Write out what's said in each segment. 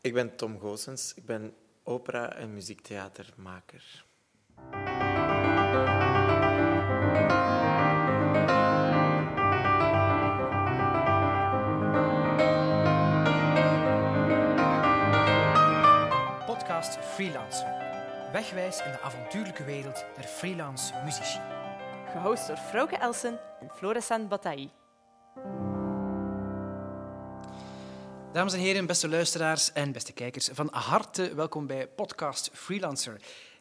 Ik ben Tom Goossens. Ik ben opera- en muziektheatermaker. Podcast Freelancer. Wegwijs in de avontuurlijke wereld der freelance muzici. Gehost door Frauke Elsen en Florissant Bataille. Dames en heren, beste luisteraars en beste kijkers, van harte welkom bij podcast Freelancer.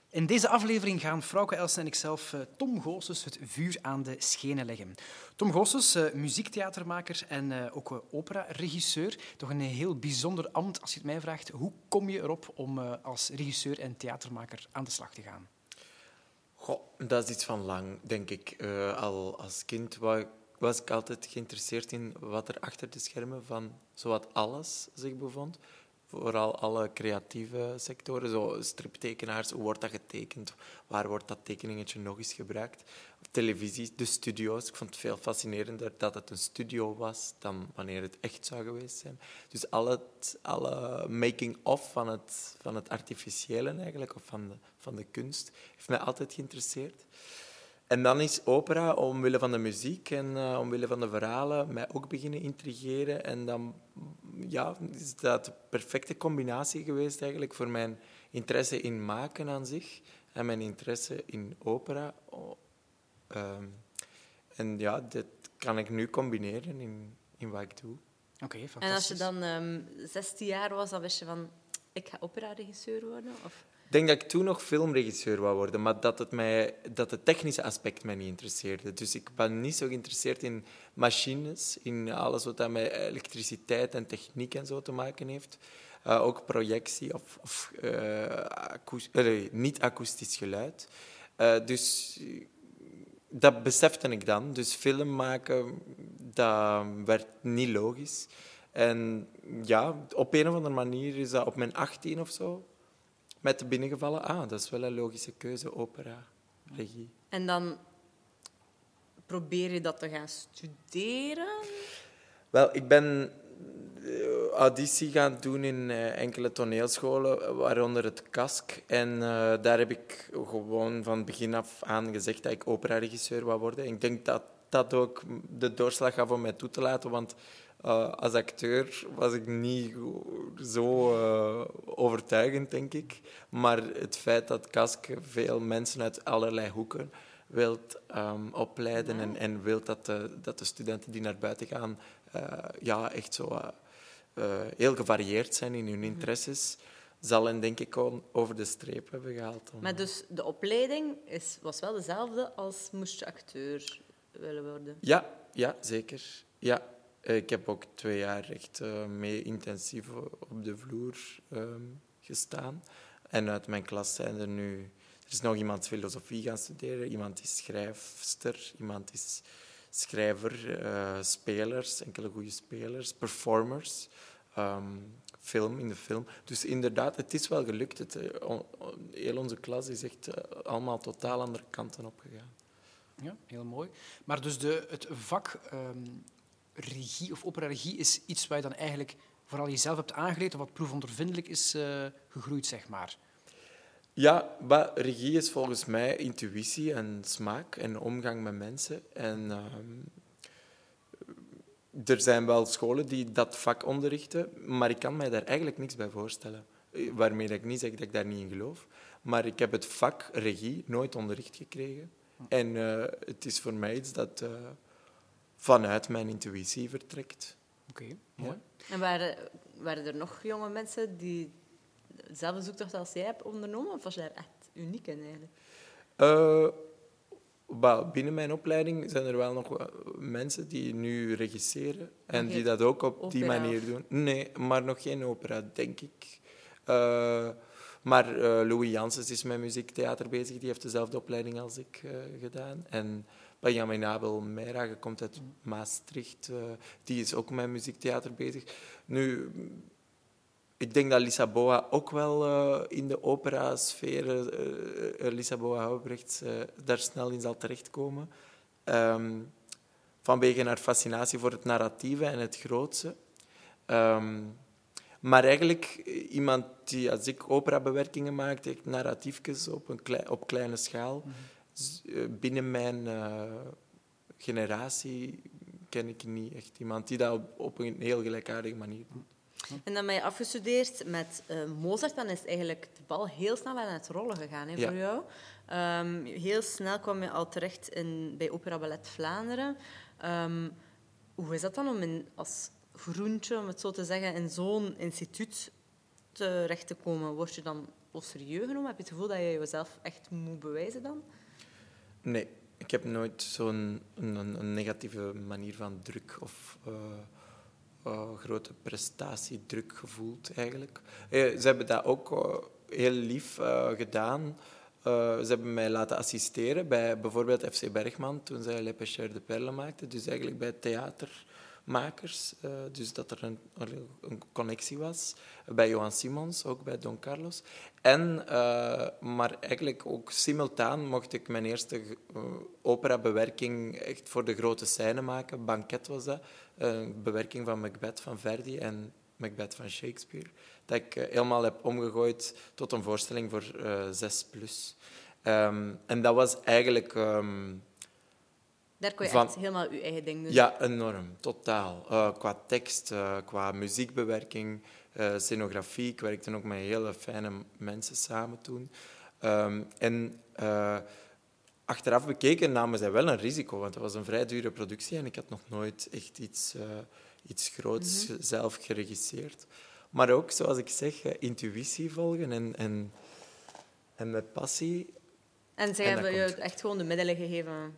In deze aflevering gaan Frauke Elsen en ikzelf eh, Tom Goossens het vuur aan de schenen leggen. Tom Goossens, eh, muziektheatermaker en eh, ook opera-regisseur. Toch een heel bijzonder ambt als je het mij vraagt. Hoe kom je erop om als regisseur en theatermaker aan de slag te gaan? Goh, dat is iets van lang, denk ik. Al als kind wa- was ik altijd geïnteresseerd in wat er achter de schermen van zowat alles zich bevond. Vooral alle creatieve sectoren, zo striptekenaars, hoe wordt dat getekend? Waar wordt dat tekeningetje nog eens gebruikt? Televisie, de studio's. Ik vond het veel fascinerender dat het een studio was dan wanneer het echt zou geweest zijn. Dus al het, alle making-of van het, van het artificiële eigenlijk, of van de, van de kunst, heeft mij altijd geïnteresseerd. En dan is opera, omwille van de muziek en eh, omwille van de verhalen, mij ook beginnen intrigeren. En dan ja, is dat de perfecte combinatie geweest eigenlijk voor mijn interesse in maken aan zich en mijn interesse in opera. Ehm, en ja, dat kan ik nu combineren in, in wat ik doe. Oké, fantastisch. En als je dan ehm 16 jaar was, dan wist je van... Ik ga opera-regisseur worden? Of... Ik denk dat ik toen nog filmregisseur wou worden, maar dat het, mij, dat het technische aspect mij niet interesseerde. Dus ik ben niet zo geïnteresseerd in machines, in alles wat met elektriciteit en techniek en zo te maken heeft. Eh, ook projectie of, eh, niet-akoestisch geluid. Eh, dus dat besefte ik dan. Dus film maken, dat werd niet logisch. En ja, op een of andere manier is dat op mijn 18 of zo met te binnengevallen. Ah, dat is wel een logische keuze, opera, regie. En dan probeer je dat te gaan studeren? Wel, ik ben eh, auditie gaan doen in eh, enkele toneelscholen, waaronder het KASK. En eh, daar heb ik gewoon van begin af aan gezegd dat ik operaregisseur wou worden. Ik denk dat dat ook de doorslag gaf om mij toe te laten, want als acteur was ik niet zo eh, overtuigend, denk ik. Maar het feit dat KASK veel mensen uit allerlei hoeken wilt ehm, opleiden en, en wilt dat de, dat de studenten die naar buiten gaan eh, ja, echt zo eh, heel gevarieerd zijn in hun interesses, zal hen denk ik gewoon over de streep hebben gehaald. Maar dus de opleiding is, was wel dezelfde als moest je acteur willen worden. Ja, ja, zeker. Ja. Eh, Ik heb ook twee jaar echt eh, mee intensief op de vloer ehm, gestaan. En uit mijn klas zijn er nu... Er is nog iemand filosofie gaan studeren, iemand is schrijfster, iemand is schrijver, eh, spelers, enkele goede spelers, performers, ehm, film in de film. Dus inderdaad, het is wel gelukt. Het, heel onze klas is echt allemaal totaal andere kanten opgegaan. Ja, heel mooi. Maar dus de, het vak ehm, regie of opera-regie is iets waar je dan eigenlijk vooral jezelf hebt aangeleerd of wat proefondervindelijk is eh, gegroeid, zeg maar. Ja, maar regie is volgens mij intuïtie en smaak en omgang met mensen. En ehm, er zijn wel scholen die dat vak onderrichten, maar ik kan mij daar eigenlijk niks bij voorstellen. Eh, Waarmee ik niet zeg dat ik daar niet in geloof. Maar ik heb het vak regie nooit onderricht gekregen. En eh, het is voor mij iets dat vanuit mijn intuïtie vertrekt. Oké, mooi. En waren, waren er nog jonge mensen die dezelfde zoektocht als jij hebt ondernomen? Of was je daar echt uniek in eigenlijk? Eh, binnen mijn opleiding zijn er wel nog wel mensen die nu regisseren en die dat ook op die manier doen. Nee, maar nog geen opera, denk ik. Eh, maar eh, Louis Janssens is met muziektheater bezig. Die heeft dezelfde opleiding als ik eh, gedaan. En Benjamin Abel Meirage komt uit Maastricht. eh, die is ook met muziektheater bezig. Nu, ik denk dat Lissaboa ook wel eh, in de opera-sfeer, eh, eh, Lissaboa Houbrechts, daar snel in zal terechtkomen. Ehm, vanwege haar fascinatie voor het narratieve en het grootse. Ehm, Maar eigenlijk iemand die, als ik operabewerkingen echt narratiefjes op, een op kleine schaal. Eh, Binnen mijn eh, generatie ken ik niet echt iemand die dat op, op een heel gelijkaardige manier doet. En dan ben je afgestudeerd met eh, Mozart. Dan is eigenlijk de bal heel snel aan het rollen gegaan hè, Ja. voor jou. Ehm, heel snel kwam je al terecht in, bij Opera Ballet Vlaanderen. Ehm, hoe is dat dan om in, als groentje, om het zo te zeggen, in zo'n instituut terecht te komen? Word je dan serieus genomen? Heb je het gevoel dat je jezelf echt moet bewijzen dan? Nee, ik heb nooit zo'n een, negatieve manier van druk of eh, eh, grote prestatiedruk gevoeld, eigenlijk. Eh, ze hebben dat ook eh, heel lief gedaan. Ze hebben mij laten assisteren bij bijvoorbeeld FC Bergman toen zij Le Pêcheur de Perle maakten. Dus eigenlijk bij theatermakers. eh, dus dat er een, een connectie was. Bij Johan Simons, ook bij Don Carlos. En, eh, maar eigenlijk ook simultaan mocht ik mijn eerste eh, operabewerking echt voor de grote scène maken. Banket was dat. Een bewerking van Macbeth van Verdi en Macbeth van Shakespeare. Dat ik helemaal heb omgegooid tot een voorstelling voor eh 6 plus. Ehm, en dat was eigenlijk... ehm, Daar kon je Van- echt helemaal je eigen ding doen. ja, enorm, totaal. Eh, qua tekst, eh, qua muziekbewerking, eh, scenografie. Ik werkte ook met hele fijne mensen samen toen. Ehm, en achteraf bekeken namen zij wel een risico, want het was een vrij dure productie en ik had nog nooit echt iets, iets groots zelf geregisseerd. Maar ook, zoals ik zeg, intuïtie volgen en, en, en met passie En zij En hebben je komt echt gewoon de middelen gegeven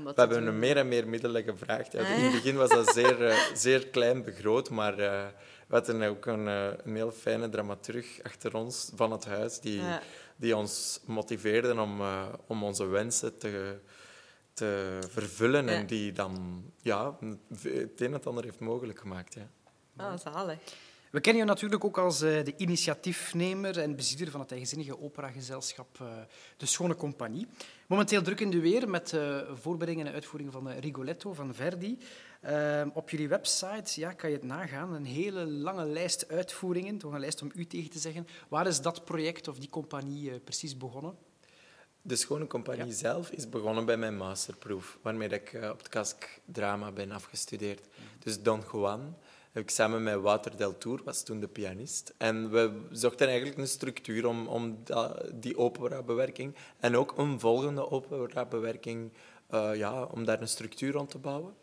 We hebben hem meer en meer middelen gevraagd. Ja, Ah, in het begin was dat zeer, eh, zeer klein begroot, maar eh, we hadden ook een, eh, een heel fijne dramaturg achter ons van het huis die, Ja. die ons motiveerde om, om onze wensen te, te vervullen en die dan ja, het een en het ander heeft mogelijk gemaakt. Ja. Ah, zalig. We kennen je natuurlijk ook als eh, de initiatiefnemer en bezieler van het eigenzinnige operagezelschap eh, De Schone Compagnie. Momenteel druk in de weer met eh voorbereidingen en uitvoering van Rigoletto van Verdi. Op jullie website ja, kan je het nagaan. Een hele lange lijst uitvoeringen, toch een lijst om u tegen te zeggen. Waar is dat project of die compagnie precies begonnen? De Schone Compagnie zelf is begonnen bij mijn masterproef, waarmee ik op het KASK drama ben afgestudeerd. Dus Don Juan heb ik samen met Wouter Del Tour, was toen de pianist. En we zochten eigenlijk een structuur om, om die operabewerking en ook een volgende operabewerking, eh ja, om daar een structuur rond te bouwen.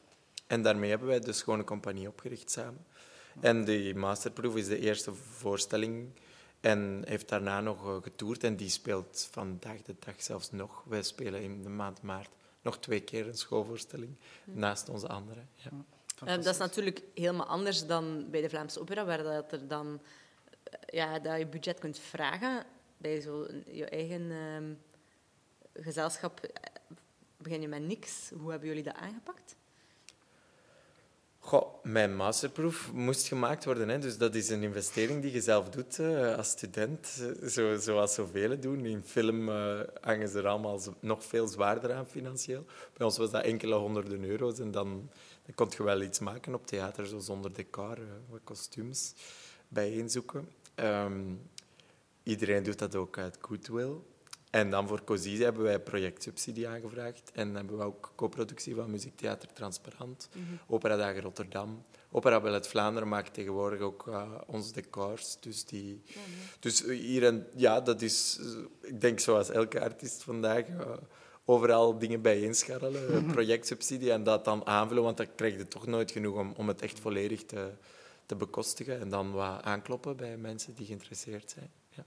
En daarmee hebben wij de Schone Compagnie opgericht samen. En die masterproef is de eerste voorstelling en heeft daarna nog eh, getoerd en die speelt vandaag de dag zelfs nog. Wij spelen in de maand maart nog twee keer een schoolvoorstelling naast onze andere. Ja. Eh, dat is natuurlijk helemaal anders dan bij de Vlaamse opera, waar dat er dan eh, ja, dat je budget kunt vragen. Bij zo je eigen ehm, gezelschap eh, begin je met niks. Hoe hebben jullie dat aangepakt? Goh, mijn masterproef moest gemaakt worden. Hè. Dus dat is een investering die je zelf doet eh, als student, zo, zoals zoveel doen. In film hangen ze er allemaal nog veel zwaarder aan financieel. Bij ons was dat enkele honderden euro's en dan, dan kon je wel iets maken op theater, zo zonder decor, eh, wat kostuums bijeenzoeken. Ehm, iedereen doet dat ook uit goodwill. En dan voor COSIS hebben wij projectsubsidie aangevraagd. En hebben we ook co-productie van Muziektheater Transparant, Opera Dagen Rotterdam. Opera Ballet Vlaanderen maakt tegenwoordig ook uh, onze decors. Dus, die, dus hier en, ja, dat is, ik denk zoals elke artiest vandaag, uh, overal dingen bijeenscharrelen, projectsubsidie en dat dan aanvullen, want dan krijg je toch nooit genoeg om, om het echt volledig te, te bekostigen. En dan wat aankloppen bij mensen die geïnteresseerd zijn. Ja.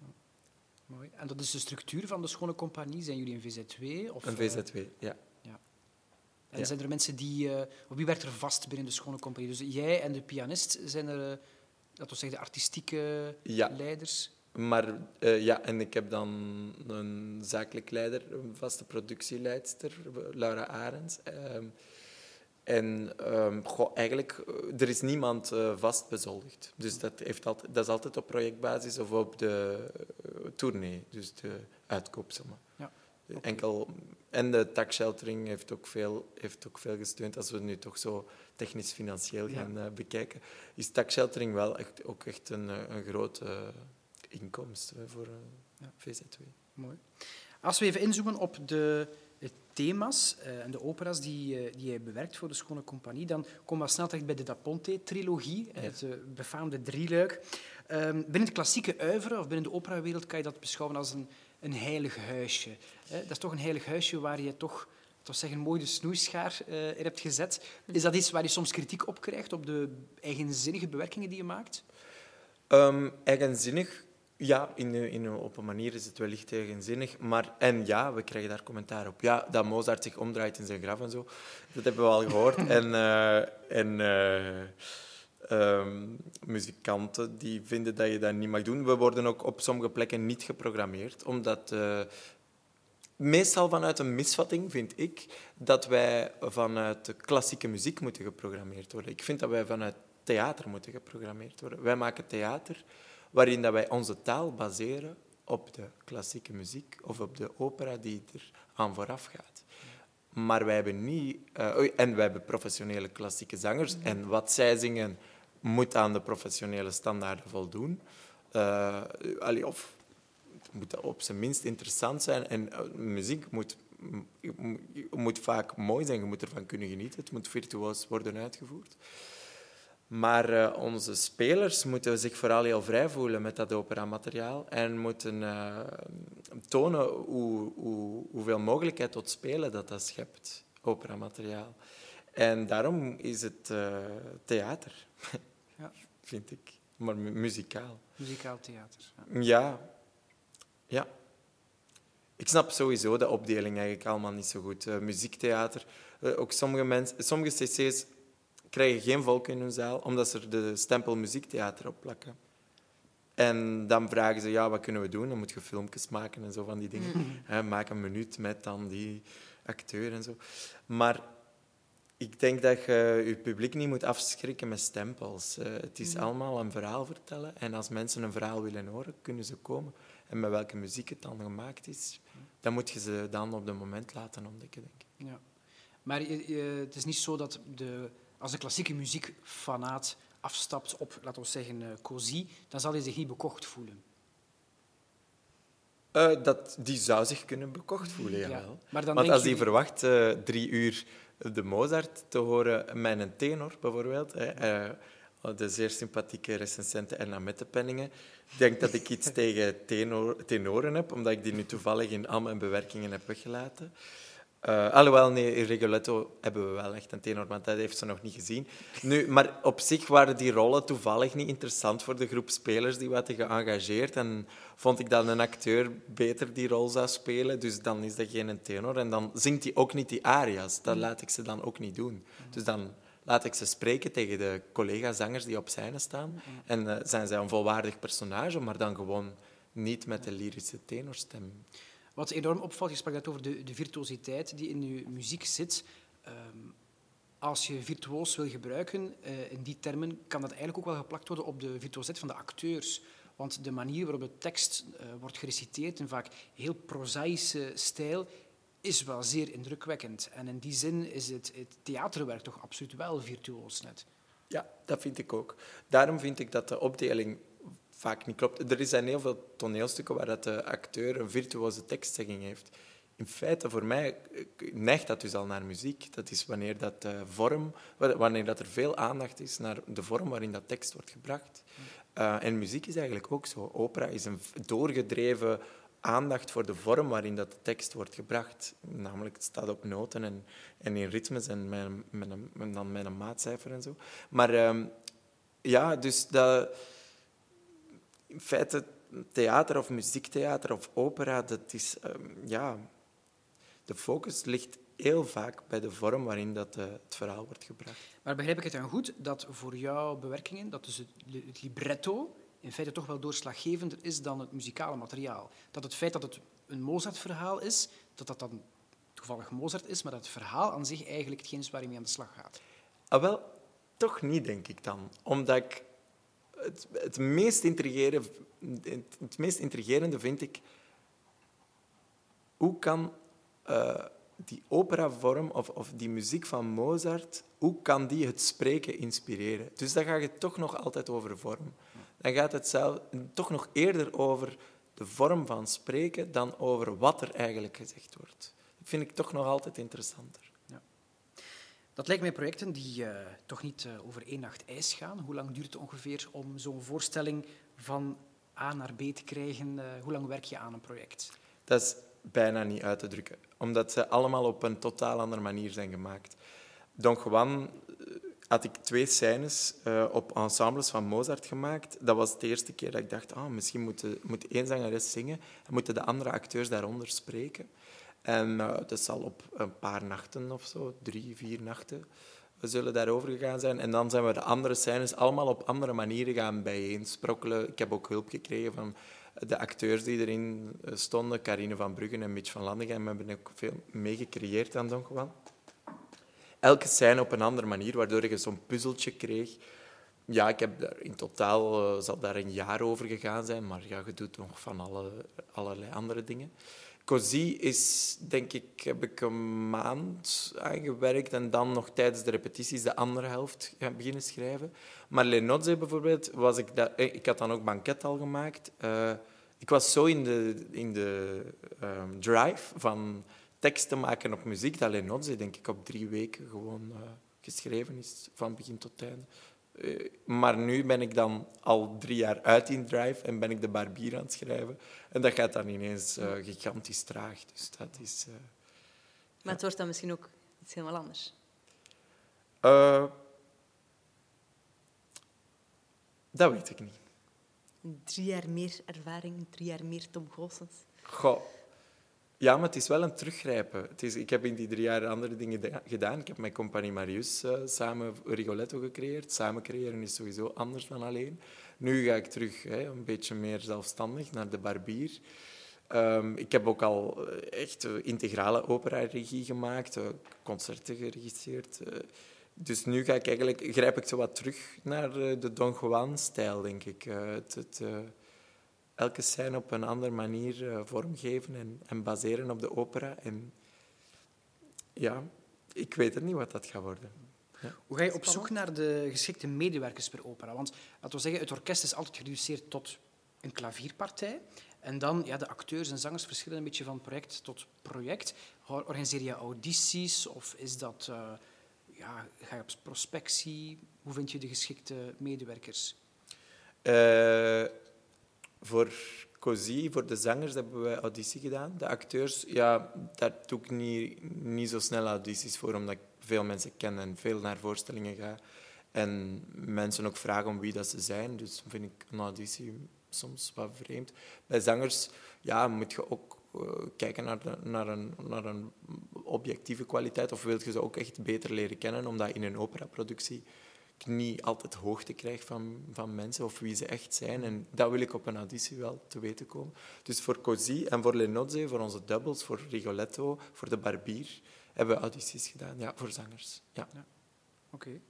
Mooi. En dat is de structuur van de Schone Compagnie. Zijn jullie een VZW? Of, een VZW, uh, ja. ja. En ja. zijn er mensen die... Uh, wie werkt er vast binnen de Schone Compagnie? Dus jij en de pianist zijn er, uh, laten we zeggen, de artistieke ja. leiders? Maar uh, ja, en ik heb dan een zakelijk leider, een vaste productieleidster, Laura Arends. Uh, en um, goh, eigenlijk, er is niemand uh, vast bezoldigd. Dus dat, heeft altijd, dat is altijd op projectbasis of op de tournee, dus de uitkoopsommen. Ja. Okay. Enkel en de tax sheltering heeft ook, veel, heeft ook veel gesteund. Als we het nu toch zo technisch-financieel gaan eh, bekijken, is tax sheltering wel echt, ook echt een, eh, een grote inkomst eh, voor eh, Ja. VZW. Mooi. Als we even inzoomen op de thema's eh, en de opera's die, eh, die jij bewerkt voor de Schone Compagnie, dan komen we snel terecht bij de Da Ponte-trilogie, Ja. het befaamde drieluik. Ehm, binnen het klassieke uiveren of binnen de operawereld kan je dat beschouwen als een, een heilig huisje. Hè? Dat is toch een heilig huisje waar je toch, toch zeggen, mooi de snoeischaar eh, in hebt gezet. Is dat iets waar je soms kritiek op krijgt, op de eigenzinnige bewerkingen die je maakt? Ehm, eigenzinnig, ja, in, in, op een manier is het wellicht eigenzinnig. Maar, en ja, we krijgen daar commentaar op. Ja, dat Mozart zich omdraait in zijn graf en zo, dat hebben we al gehoord. en eh, en eh, ehm, muzikanten die vinden dat je dat niet mag doen. We worden ook op sommige plekken niet geprogrammeerd, omdat... eh, Meestal vanuit een misvatting, vind ik, dat wij vanuit de klassieke muziek moeten geprogrammeerd worden. Ik vind dat wij vanuit theater moeten geprogrammeerd worden. Wij maken theater waarin dat wij onze taal baseren op de klassieke muziek of op de opera die er aan vooraf gaat. Maar wij hebben niet... eh, en wij hebben professionele klassieke zangers. En wat zij zingen moet aan de professionele standaarden voldoen. Eh, of het moet op zijn minst interessant zijn. En eh, muziek moet, moet vaak mooi zijn. Je moet ervan kunnen genieten. Het moet virtuoos worden uitgevoerd. Maar eh, onze spelers moeten zich vooral heel vrij voelen met dat operamateriaal en moeten eh, tonen hoe, hoe, hoeveel mogelijkheid tot spelen dat dat schept, operamateriaal. En daarom is het eh, theater, Ja. vind ik, maar mu- muzikaal. Muzikaal theater. Ja. Ja. Ja. Ik snap sowieso de opdeling eigenlijk allemaal niet zo goed. Muziektheater, ook sommige mensen, sommige cc's krijgen geen volk in hun zaal omdat ze er de stempel muziektheater op plakken. En dan vragen ze, ja, wat kunnen we doen? Dan moet je filmpjes maken en zo van die dingen. Hè, maak een minuut met dan die acteur en zo. Maar ik denk dat je je publiek niet moet afschrikken met stempels. Eh, het is allemaal een verhaal vertellen. En als mensen een verhaal willen horen, kunnen ze komen. En met welke muziek het dan gemaakt is, dan moet je ze dan op het moment laten ontdekken, denk ik. Ja. Maar je- je- het is niet zo dat de, als de klassieke muziekfanaat afstapt op, laten we zeggen, eh Cozy, dan zal hij zich niet bekocht voelen. Eh, dat, die zou zich kunnen bekocht voelen, Ja, jawel. maar dan Want als je- hij verwacht eh, drie uur de Mozart te horen met een tenor, bijvoorbeeld, hè, eh, de zeer sympathieke recensente Erna Mettepenningen, denkt dat ik iets tegen tenor, tenoren heb, omdat ik die nu toevallig in al mijn bewerkingen heb weggelaten. Eh, alhoewel, nee, in Rigoletto hebben we wel echt een tenor, maar dat heeft ze nog niet gezien. Nu, maar op zich waren die rollen toevallig niet interessant voor de groep spelers die we hadden geëngageerd. En vond ik dat een acteur beter die rol zou spelen, dus dan is dat geen tenor. En dan zingt hij ook niet die aria's. Dat laat ik ze dan ook niet doen. Dus dan laat ik ze spreken tegen de collega-zangers die op scène staan. En eh, zijn zij een volwaardig personage, maar dan gewoon niet met de lyrische tenorstem. Wat enorm opvalt, je sprak over de, de virtuositeit die in je muziek zit. Ehm, als je virtuoos wil gebruiken, eh, in die termen, kan dat eigenlijk ook wel geplakt worden op de virtuositeit van de acteurs. Want de manier waarop de tekst eh, wordt gereciteerd, in vaak heel prozaïsche stijl, is wel zeer indrukwekkend. En in die zin is het, het theaterwerk toch absoluut wel virtuoos net. Ja, dat vind ik ook. Daarom vind ik dat de opdeling vaak niet klopt. Er zijn heel veel toneelstukken waar dat de acteur een virtuoze tekstzegging heeft. In feite, voor mij eh, neigt dat dus al naar muziek. Dat is wanneer, dat vorm, wanneer dat er veel aandacht is naar de vorm waarin dat tekst wordt gebracht. Eh, en muziek is eigenlijk ook zo. Opera is een doorgedreven aandacht voor de vorm waarin dat tekst wordt gebracht. Namelijk, het staat op noten en, en in ritmes en met, met een, en dan met een maatcijfer en zo. Maar ehm, ja, dus dat, in feite theater of muziektheater of opera, dat is, ehm, ja, de focus ligt heel vaak bij de vorm waarin dat, eh, het verhaal wordt gebracht. Maar begrijp ik het dan goed dat voor jouw bewerkingen, dat dus het, li- het libretto in feite toch wel doorslaggevender is dan het muzikale materiaal? Dat het feit dat het een Mozart-verhaal is, dat dat dan toevallig Mozart is, maar dat het verhaal aan zich eigenlijk hetgeen is waar je mee aan de slag gaat. Ah, wel, toch niet, denk ik dan. Omdat ik het, het, meest intrigerende, het meest intrigerende vind ik... Hoe kan eh, die operavorm of, of die muziek van Mozart, hoe kan die het spreken inspireren? Dus dan gaat het toch nog altijd over vorm. Dan gaat het zelf, toch nog eerder over de vorm van spreken dan over wat er eigenlijk gezegd wordt. Dat vind ik toch nog altijd interessanter. Dat lijkt mij projecten die uh, toch niet uh, over één nacht ijs gaan. Hoe lang duurt het ongeveer om zo'n voorstelling van A naar B te krijgen? Uh, hoe lang werk je aan een project? Dat is bijna niet uit te drukken, omdat ze allemaal op een totaal andere manier zijn gemaakt. Don Juan had ik twee scènes op ensembles van Mozart gemaakt. Dat was de eerste keer dat ik dacht, ah, misschien moet, moet één zangeres zingen en moeten de andere acteurs daaronder spreken. En uh, dat zal op een paar nachten of zo, drie, vier nachten, we zullen daarover gegaan zijn. En dan zijn we de andere scènes allemaal op andere manieren gaan bijeensprokkelen. Ik heb ook hulp gekregen van de acteurs die erin stonden, Carine van Bruggen en Mitch van Landegem, hebben ook veel meegecreëerd aan Don Juan elke scène op een andere manier, waardoor je zo'n puzzeltje kreeg. Ja, ik heb daar, in totaal uh, zal daar een jaar over gegaan zijn, maar ja, je doet nog van alle, allerlei andere dingen. Così is, denk ik, heb ik een maand aan gewerkt en dan nog tijdens de repetities de andere helft beginnen schrijven. Maar Lenozze bijvoorbeeld, was ik, dat, eh, ik had dan ook banket al gemaakt. Uh, ik was zo in de, in de um, drive van teksten maken op muziek, dat Lenotze denk ik op drie weken gewoon uh, geschreven is, van begin tot einde. Uh, maar nu ben ik dan al drie jaar uit in Drive en ben ik de barbier aan het schrijven. En dat gaat dan ineens uh, gigantisch traag. Dus dat is... maar het wordt dan misschien ook iets helemaal anders? dat weet ik niet. Drie jaar meer ervaring, drie jaar meer Tom Goossens. Goh, ja, maar het is wel een teruggrijpen. Het is, ik heb in die drie jaar andere dingen gedaan. Ik heb met Compagnie Marius uh, samen Rigoletto gecreëerd. Samen creëren is sowieso anders dan alleen. Nu ga ik terug hè, een beetje meer zelfstandig naar de barbier. Um, ik heb ook al eh, echt uh, integrale opera-regie gemaakt, concerten geregisseerd. dus nu ga ik eigenlijk, grijp ik zo wat terug naar de Don Juan-stijl, denk ik. het, het elke scène op een andere manier uh, vormgeven en, en, baseren op de opera. En ja, ik weet het niet wat dat gaat worden. Ja. Hoe ga je op zoek naar de geschikte medewerkers per opera? Want laten we zeggen, het orkest is altijd gereduceerd tot een klavierpartij. En dan, ja, de acteurs en zangers verschillen een beetje van project tot project. Organiseer je audities of is dat, uh, ja, ga je op prospectie? Hoe vind je de geschikte medewerkers? Uh, voor Cozy, voor de zangers, hebben we auditie gedaan. De acteurs, ja, daar doe ik niet, niet zo snel audities voor, omdat ik veel mensen ken en veel naar voorstellingen ga. En mensen ook vragen om wie dat ze zijn. Dus vind ik een auditie soms wat vreemd. Bij zangers ja, moet je ook uh, kijken naar, naar, een, naar een objectieve kwaliteit. Of wil je ze ook echt beter leren kennen, omdat in een operaproductie niet altijd hoogte krijg van, van mensen of wie ze echt zijn. En dat wil ik op een auditie wel te weten komen. Dus voor Così en voor Lenozze, voor onze doubles, voor Rigoletto, voor de Barbier, hebben we audities gedaan. Ja, voor zangers. Ja. Oké.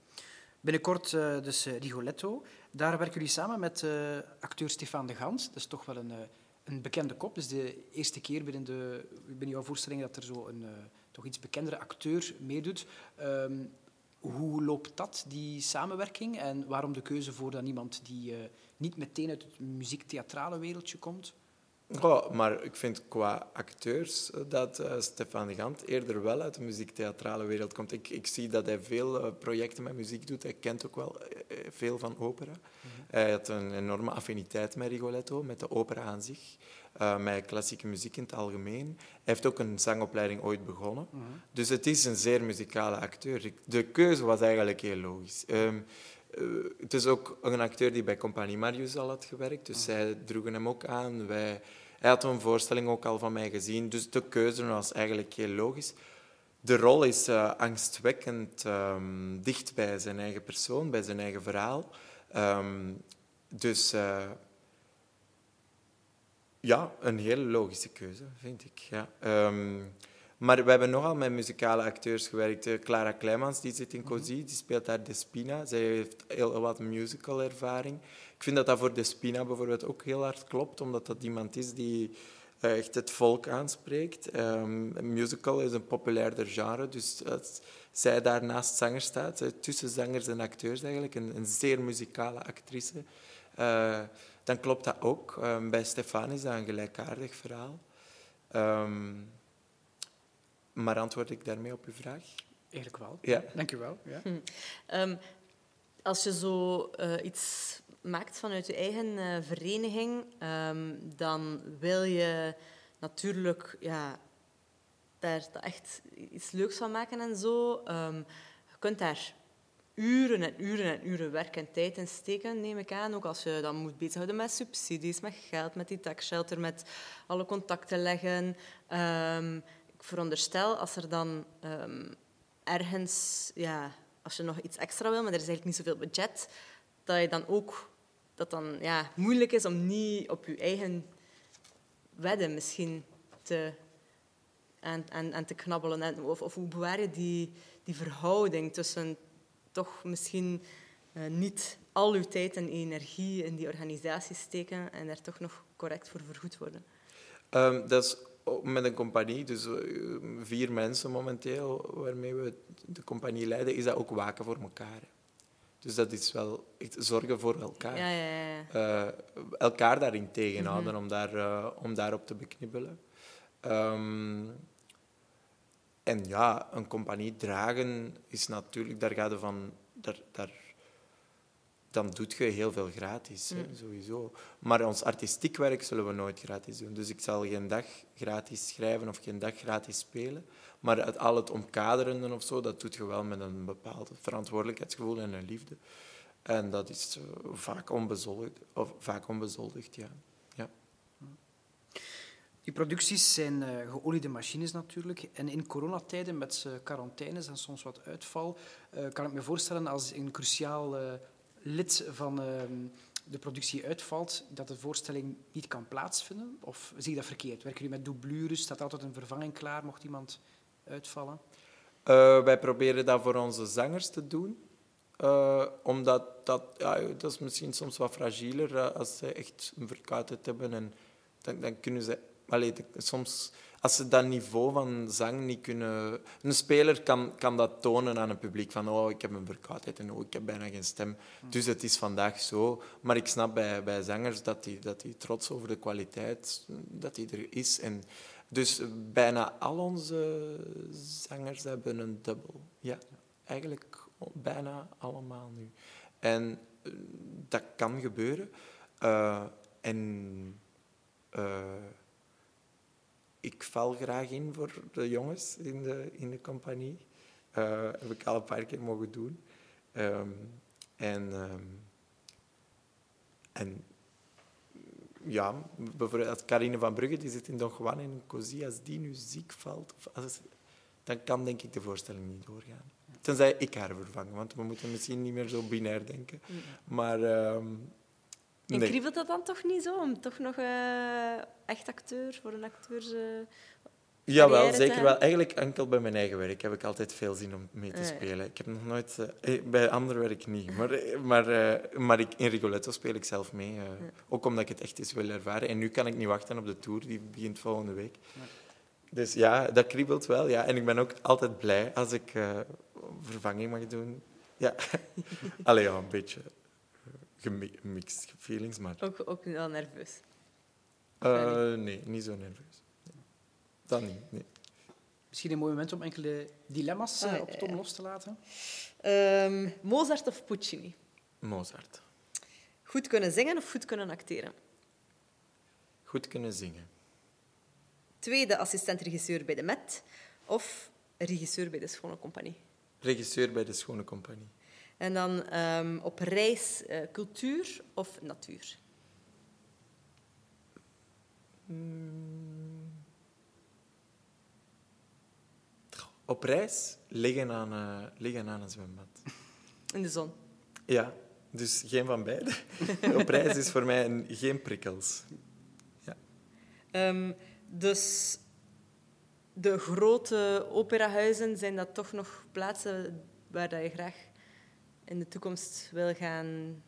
Binnenkort uh, dus uh, Rigoletto. Daar werken jullie samen met uh, acteur Stefan de Gans. Dat is toch wel een, een bekende kop. Dus de eerste keer binnen, de, binnen jouw voorstelling dat er zo een toch iets bekendere acteur meedoet. Um, hoe loopt dat, die samenwerking? En waarom de keuze voor dan iemand die uh, niet meteen uit het muziektheatrale wereldje komt? Oh, maar ik vind qua acteurs eh, dat uh, Stefan de Gant eerder wel uit de muziektheatrale wereld komt. Ik, ik zie dat hij veel uh, projecten met muziek doet. Hij kent ook wel veel van opera. Mm -hmm. Hij had een enorme affiniteit met Rigoletto, met de opera aan zich uh, met klassieke muziek in het algemeen. Hij heeft ook een zangopleiding ooit begonnen. Mhm. Dus het is een zeer muzikale acteur. De keuze was eigenlijk heel logisch. Um, uh, het is ook een acteur die bij Compagnie Marius al had gewerkt, dus mhm. zij droegen hem ook aan. Wij, hij had een voorstelling ook al van mij gezien, dus de keuze was eigenlijk heel logisch. De rol is uh, angstwekkend um, dicht bij zijn eigen persoon, bij zijn eigen verhaal. Um, dus ja, een hele logische keuze, vind ik. Ja. Um, maar we hebben nogal met muzikale acteurs gewerkt. Eh, Clara Kleimans, die zit in mhm. Così, die speelt daar Despina. Zij heeft heel wat musical-ervaring. Ik vind dat dat voor Despina bijvoorbeeld ook heel hard klopt, omdat dat iemand is die eh, echt het volk aanspreekt. Ehm, musical is een populairder genre, dus als zij daar naast zanger staat, eh, tussen zangers en acteurs eigenlijk, een, een zeer muzikale actrice, eh, dan klopt dat ook. Ehm, bij Stefan is dat een gelijkaardig verhaal. Ehm, maar antwoord ik daarmee op uw vraag? Eigenlijk wel. Ja. Dank u wel. Ja. Ehm, als je zo eh, iets maakt vanuit je eigen eh, vereniging, ehm, dan wil je natuurlijk ja, daar dat echt iets leuks van maken en zo. Ehm, je kunt daar uren en uren en uren werk en tijd in steken, neem ik aan. Ook als je dan moet bezighouden met subsidies, met geld, met die taxshelter, met alle contacten leggen. Ehm, ik veronderstel, als er dan ehm, ergens, ja, als je nog iets extra wil, maar er is eigenlijk niet zoveel budget, dat je dan ook dat dan ja, moeilijk is om niet op je eigen wedden misschien te, aan, aan te knabbelen. En, of, of hoe bewaar je die, die verhouding tussen toch misschien eh, niet al uw tijd en energie in die organisatie steken en daar toch nog correct voor vergoed worden? Ehm, dat is met een compagnie, dus eh, vier mensen momenteel waarmee we de compagnie leiden, is dat ook waken voor elkaar. Dus dat is wel echt zorgen voor elkaar. Ja, ja, ja. Eh, elkaar daarin tegenhouden om, daar, om daarop te beknibbelen. Ehm, en ja, een compagnie dragen is natuurlijk, daar gaat je van, daar, daar, dan doet je heel veel gratis, hè, sowieso. Maar ons artistiek werk zullen we nooit gratis doen. Dus ik zal geen dag gratis schrijven of geen dag gratis spelen. Maar het, al het omkaderende of zo, dat doet je wel met een bepaald verantwoordelijkheidsgevoel en een liefde. En dat is eh, vaak onbezoldigd, of vaak onbezoldigd, ja. Die producties zijn eh, geoliede machines natuurlijk. En in coronatijden met uh, quarantaines en soms wat uitval, eh, kan ik me voorstellen als een cruciaal eh, lid van ehm, de productie uitvalt, dat de voorstelling niet kan plaatsvinden? Of zie je dat verkeerd? Werken jullie met doublures? Staat altijd een vervanging klaar mocht iemand uitvallen? Eh, wij proberen dat voor onze zangers te doen. Eh, omdat dat, ja, dat is misschien soms wat fragieler eh, als ze echt een verkoudheid hebben. En dan kunnen ze... Allee, de- soms, als ze dat niveau van zang niet kunnen... Een speler kan, kan dat tonen aan een publiek. Van, oh, ik heb een verkoudheid en oh, ik heb bijna geen stem. Dus het is vandaag zo. Maar ik snap bij, bij zangers dat die, dat die trots over de kwaliteit dat die er is. En dus bijna al onze zangers hebben een dubbel. Ja, eigenlijk bijna allemaal nu. En eh, dat kan gebeuren. Eh, en eh, ik val graag in voor de jongens in de, in de compagnie. Eh, heb ik al een paar keer mogen doen. Ehm, en, ehm, en ja, bijvoorbeeld als Carine van Brugge, die zit in Don Juan en Cosi, als die nu ziek valt, of als, dan kan denk ik de voorstelling niet doorgaan. Tenzij ik haar vervang, want we moeten misschien niet meer zo binair denken. Maar ehm, En nee. kriebelt dat dan toch niet zo? Om toch nog eh, echt acteur, voor een acteur... eh, Jawel, carrière te zeker wel. Eigenlijk enkel bij mijn eigen werk heb ik altijd veel zin om mee te ja. spelen. Ik heb nog nooit... eh, eh, bij ander werk niet. Maar, eh, maar, eh, maar ik, in Rigoletto speel ik zelf mee. eh, Ook omdat ik het echt eens wil ervaren. En nu kan ik niet wachten op de tour, die begint volgende week. Dus ja, dat kriebelt wel. Ja. En ik ben ook altijd blij als ik eh, vervanging mag doen. Ja. Allee, ja, een beetje eh, mixed feelings, maar... ook, ook wel nerveus. eh, nee, niet zo nerveus. Nee. Dat niet, nee. Misschien een mooi moment om enkele dilemma's eh, Ah, ja, op Tom ja. los te laten. Ehm, Mozart of Puccini? Mozart. Goed kunnen zingen of goed kunnen acteren? Goed kunnen zingen. Tweede assistent-regisseur bij de Met of regisseur bij de Schone Compagnie? Regisseur bij de Schone Compagnie. En dan ehm, op reis eh, cultuur of natuur? Op reis liggen aan, eh, liggen aan een zwembad. In de zon. Ja, dus geen van beide. Op reis is voor mij een, geen prikkels. Ja. Ehm, dus de grote operahuizen, zijn dat toch nog plaatsen waar dat je graag in de toekomst wil gaan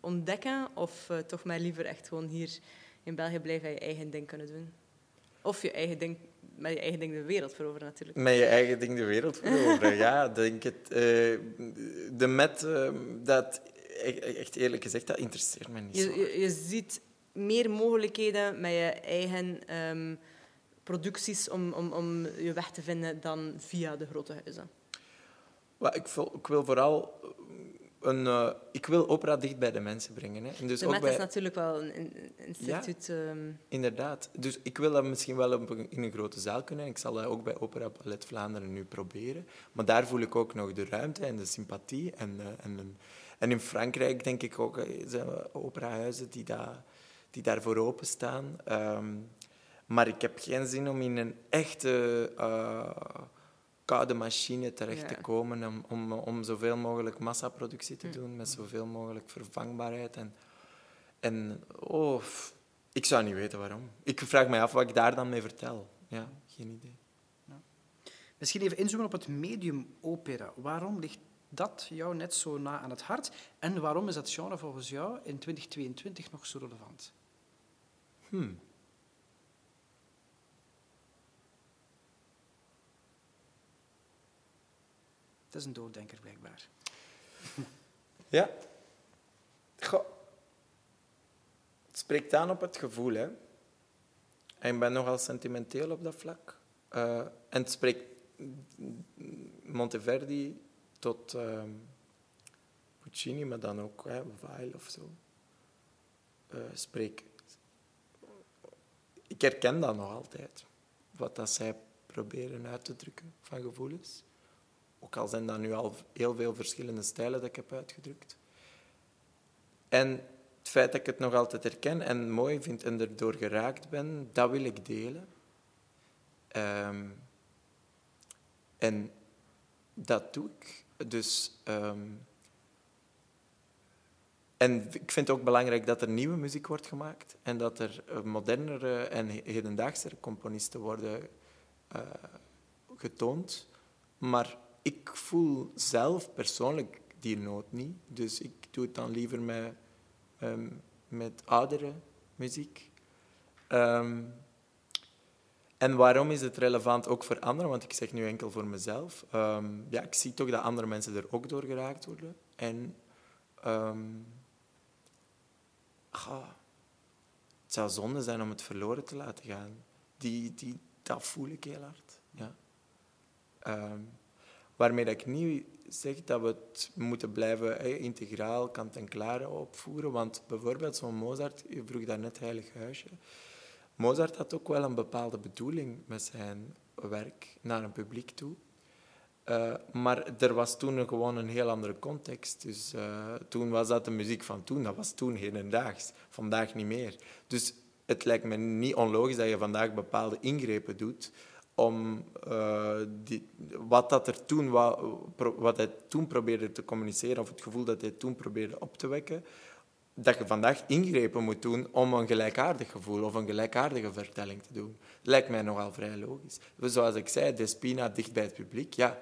ontdekken? Of eh, toch maar liever echt gewoon hier in België blijven en je eigen ding kunnen doen? Of je eigen ding, met je eigen ding de wereld veroveren, natuurlijk. Met je eigen ding de wereld veroveren, ja. Denk het. Eh, de met, eh, dat, e- echt eerlijk gezegd, dat interesseert me niet zo. Je, je, je ziet meer mogelijkheden met je eigen ehm, producties om, om, om je weg te vinden dan via de grote huizen. Maar ik, wil, ik wil vooral een... eh, ik wil opera dicht bij de mensen brengen. Hè. En dus de ook bij, is natuurlijk wel een, instituut... ehm, Inderdaad. Dus ik wil dat misschien wel op in een grote zaal kunnen. Ik zal dat ook bij Opera Ballet Vlaanderen nu proberen. Maar daar voel ik ook nog de ruimte en de sympathie. En, eh, en, en in Frankrijk denk ik ook, eh, zijn er operahuizen die, daar die daarvoor openstaan. Ehm maar ik heb geen zin om in een echte eh, koude machine terecht Ja. te komen om, om, om zoveel mogelijk massaproductie te doen, met zoveel mogelijk vervangbaarheid. En, en oh, ik zou niet weten waarom. Ik vraag me af wat ik daar dan mee vertel. Ja, geen idee. Misschien even inzoomen op het medium opera. Waarom ligt dat jou net zo na aan het hart? En waarom is dat genre volgens jou in 2022 nog zo relevant? Hmm. Het is een dooddenker, blijkbaar. Ja. Goh. Het spreekt aan op het gevoel, hè. En ik ben nogal sentimenteel op dat vlak. Eh, en het spreekt Monteverdi tot ehm, Puccini, maar dan ook hè, Weil of zo. Eh, spreek. Ik herken dat nog altijd. Wat dat zij proberen uit te drukken van gevoelens. Ook al zijn dat nu al heel veel verschillende stijlen dat ik heb uitgedrukt. En het feit dat ik het nog altijd herken en mooi vind en erdoor geraakt ben, dat wil ik delen. Ehm, en dat doe ik. Dus, ehm, en ik vind het ook belangrijk dat er nieuwe muziek wordt gemaakt en dat er eh, modernere en he- hedendaagse componisten worden eh, getoond. Maar ik voel zelf persoonlijk die nood niet. Dus ik doe het dan liever met, ehm, met oudere muziek. Ehm, en waarom is het relevant ook voor anderen? Want ik zeg nu enkel voor mezelf. Ehm, ja, ik zie toch dat andere mensen er ook door geraakt worden. En het zou zonde zijn om het verloren te laten gaan. Die, die, dat voel ik heel hard. Ja. Waarmee dat ik niet zeg dat we het moeten blijven integraal, kant-en-klaar opvoeren. Want bijvoorbeeld zo'n Mozart, je vroeg daarnet Heilig Huisje. Mozart had ook wel een bepaalde bedoeling met zijn werk naar een publiek toe. Eh, maar er was toen gewoon een heel andere context. Dus eh, toen was dat de muziek van toen. Dat was toen hedendaags. Vandaag niet meer. Dus het lijkt me niet onlogisch dat je vandaag bepaalde ingrepen doet om eh, die, wat, dat er toen, wa- pro- wat hij toen probeerde te communiceren, of het gevoel dat hij toen probeerde op te wekken, dat je vandaag ingrepen moet doen om een gelijkaardig gevoel of een gelijkaardige vertelling te doen. Lijkt mij nogal vrij logisch. Zoals ik zei, Despina dicht bij het publiek, ja.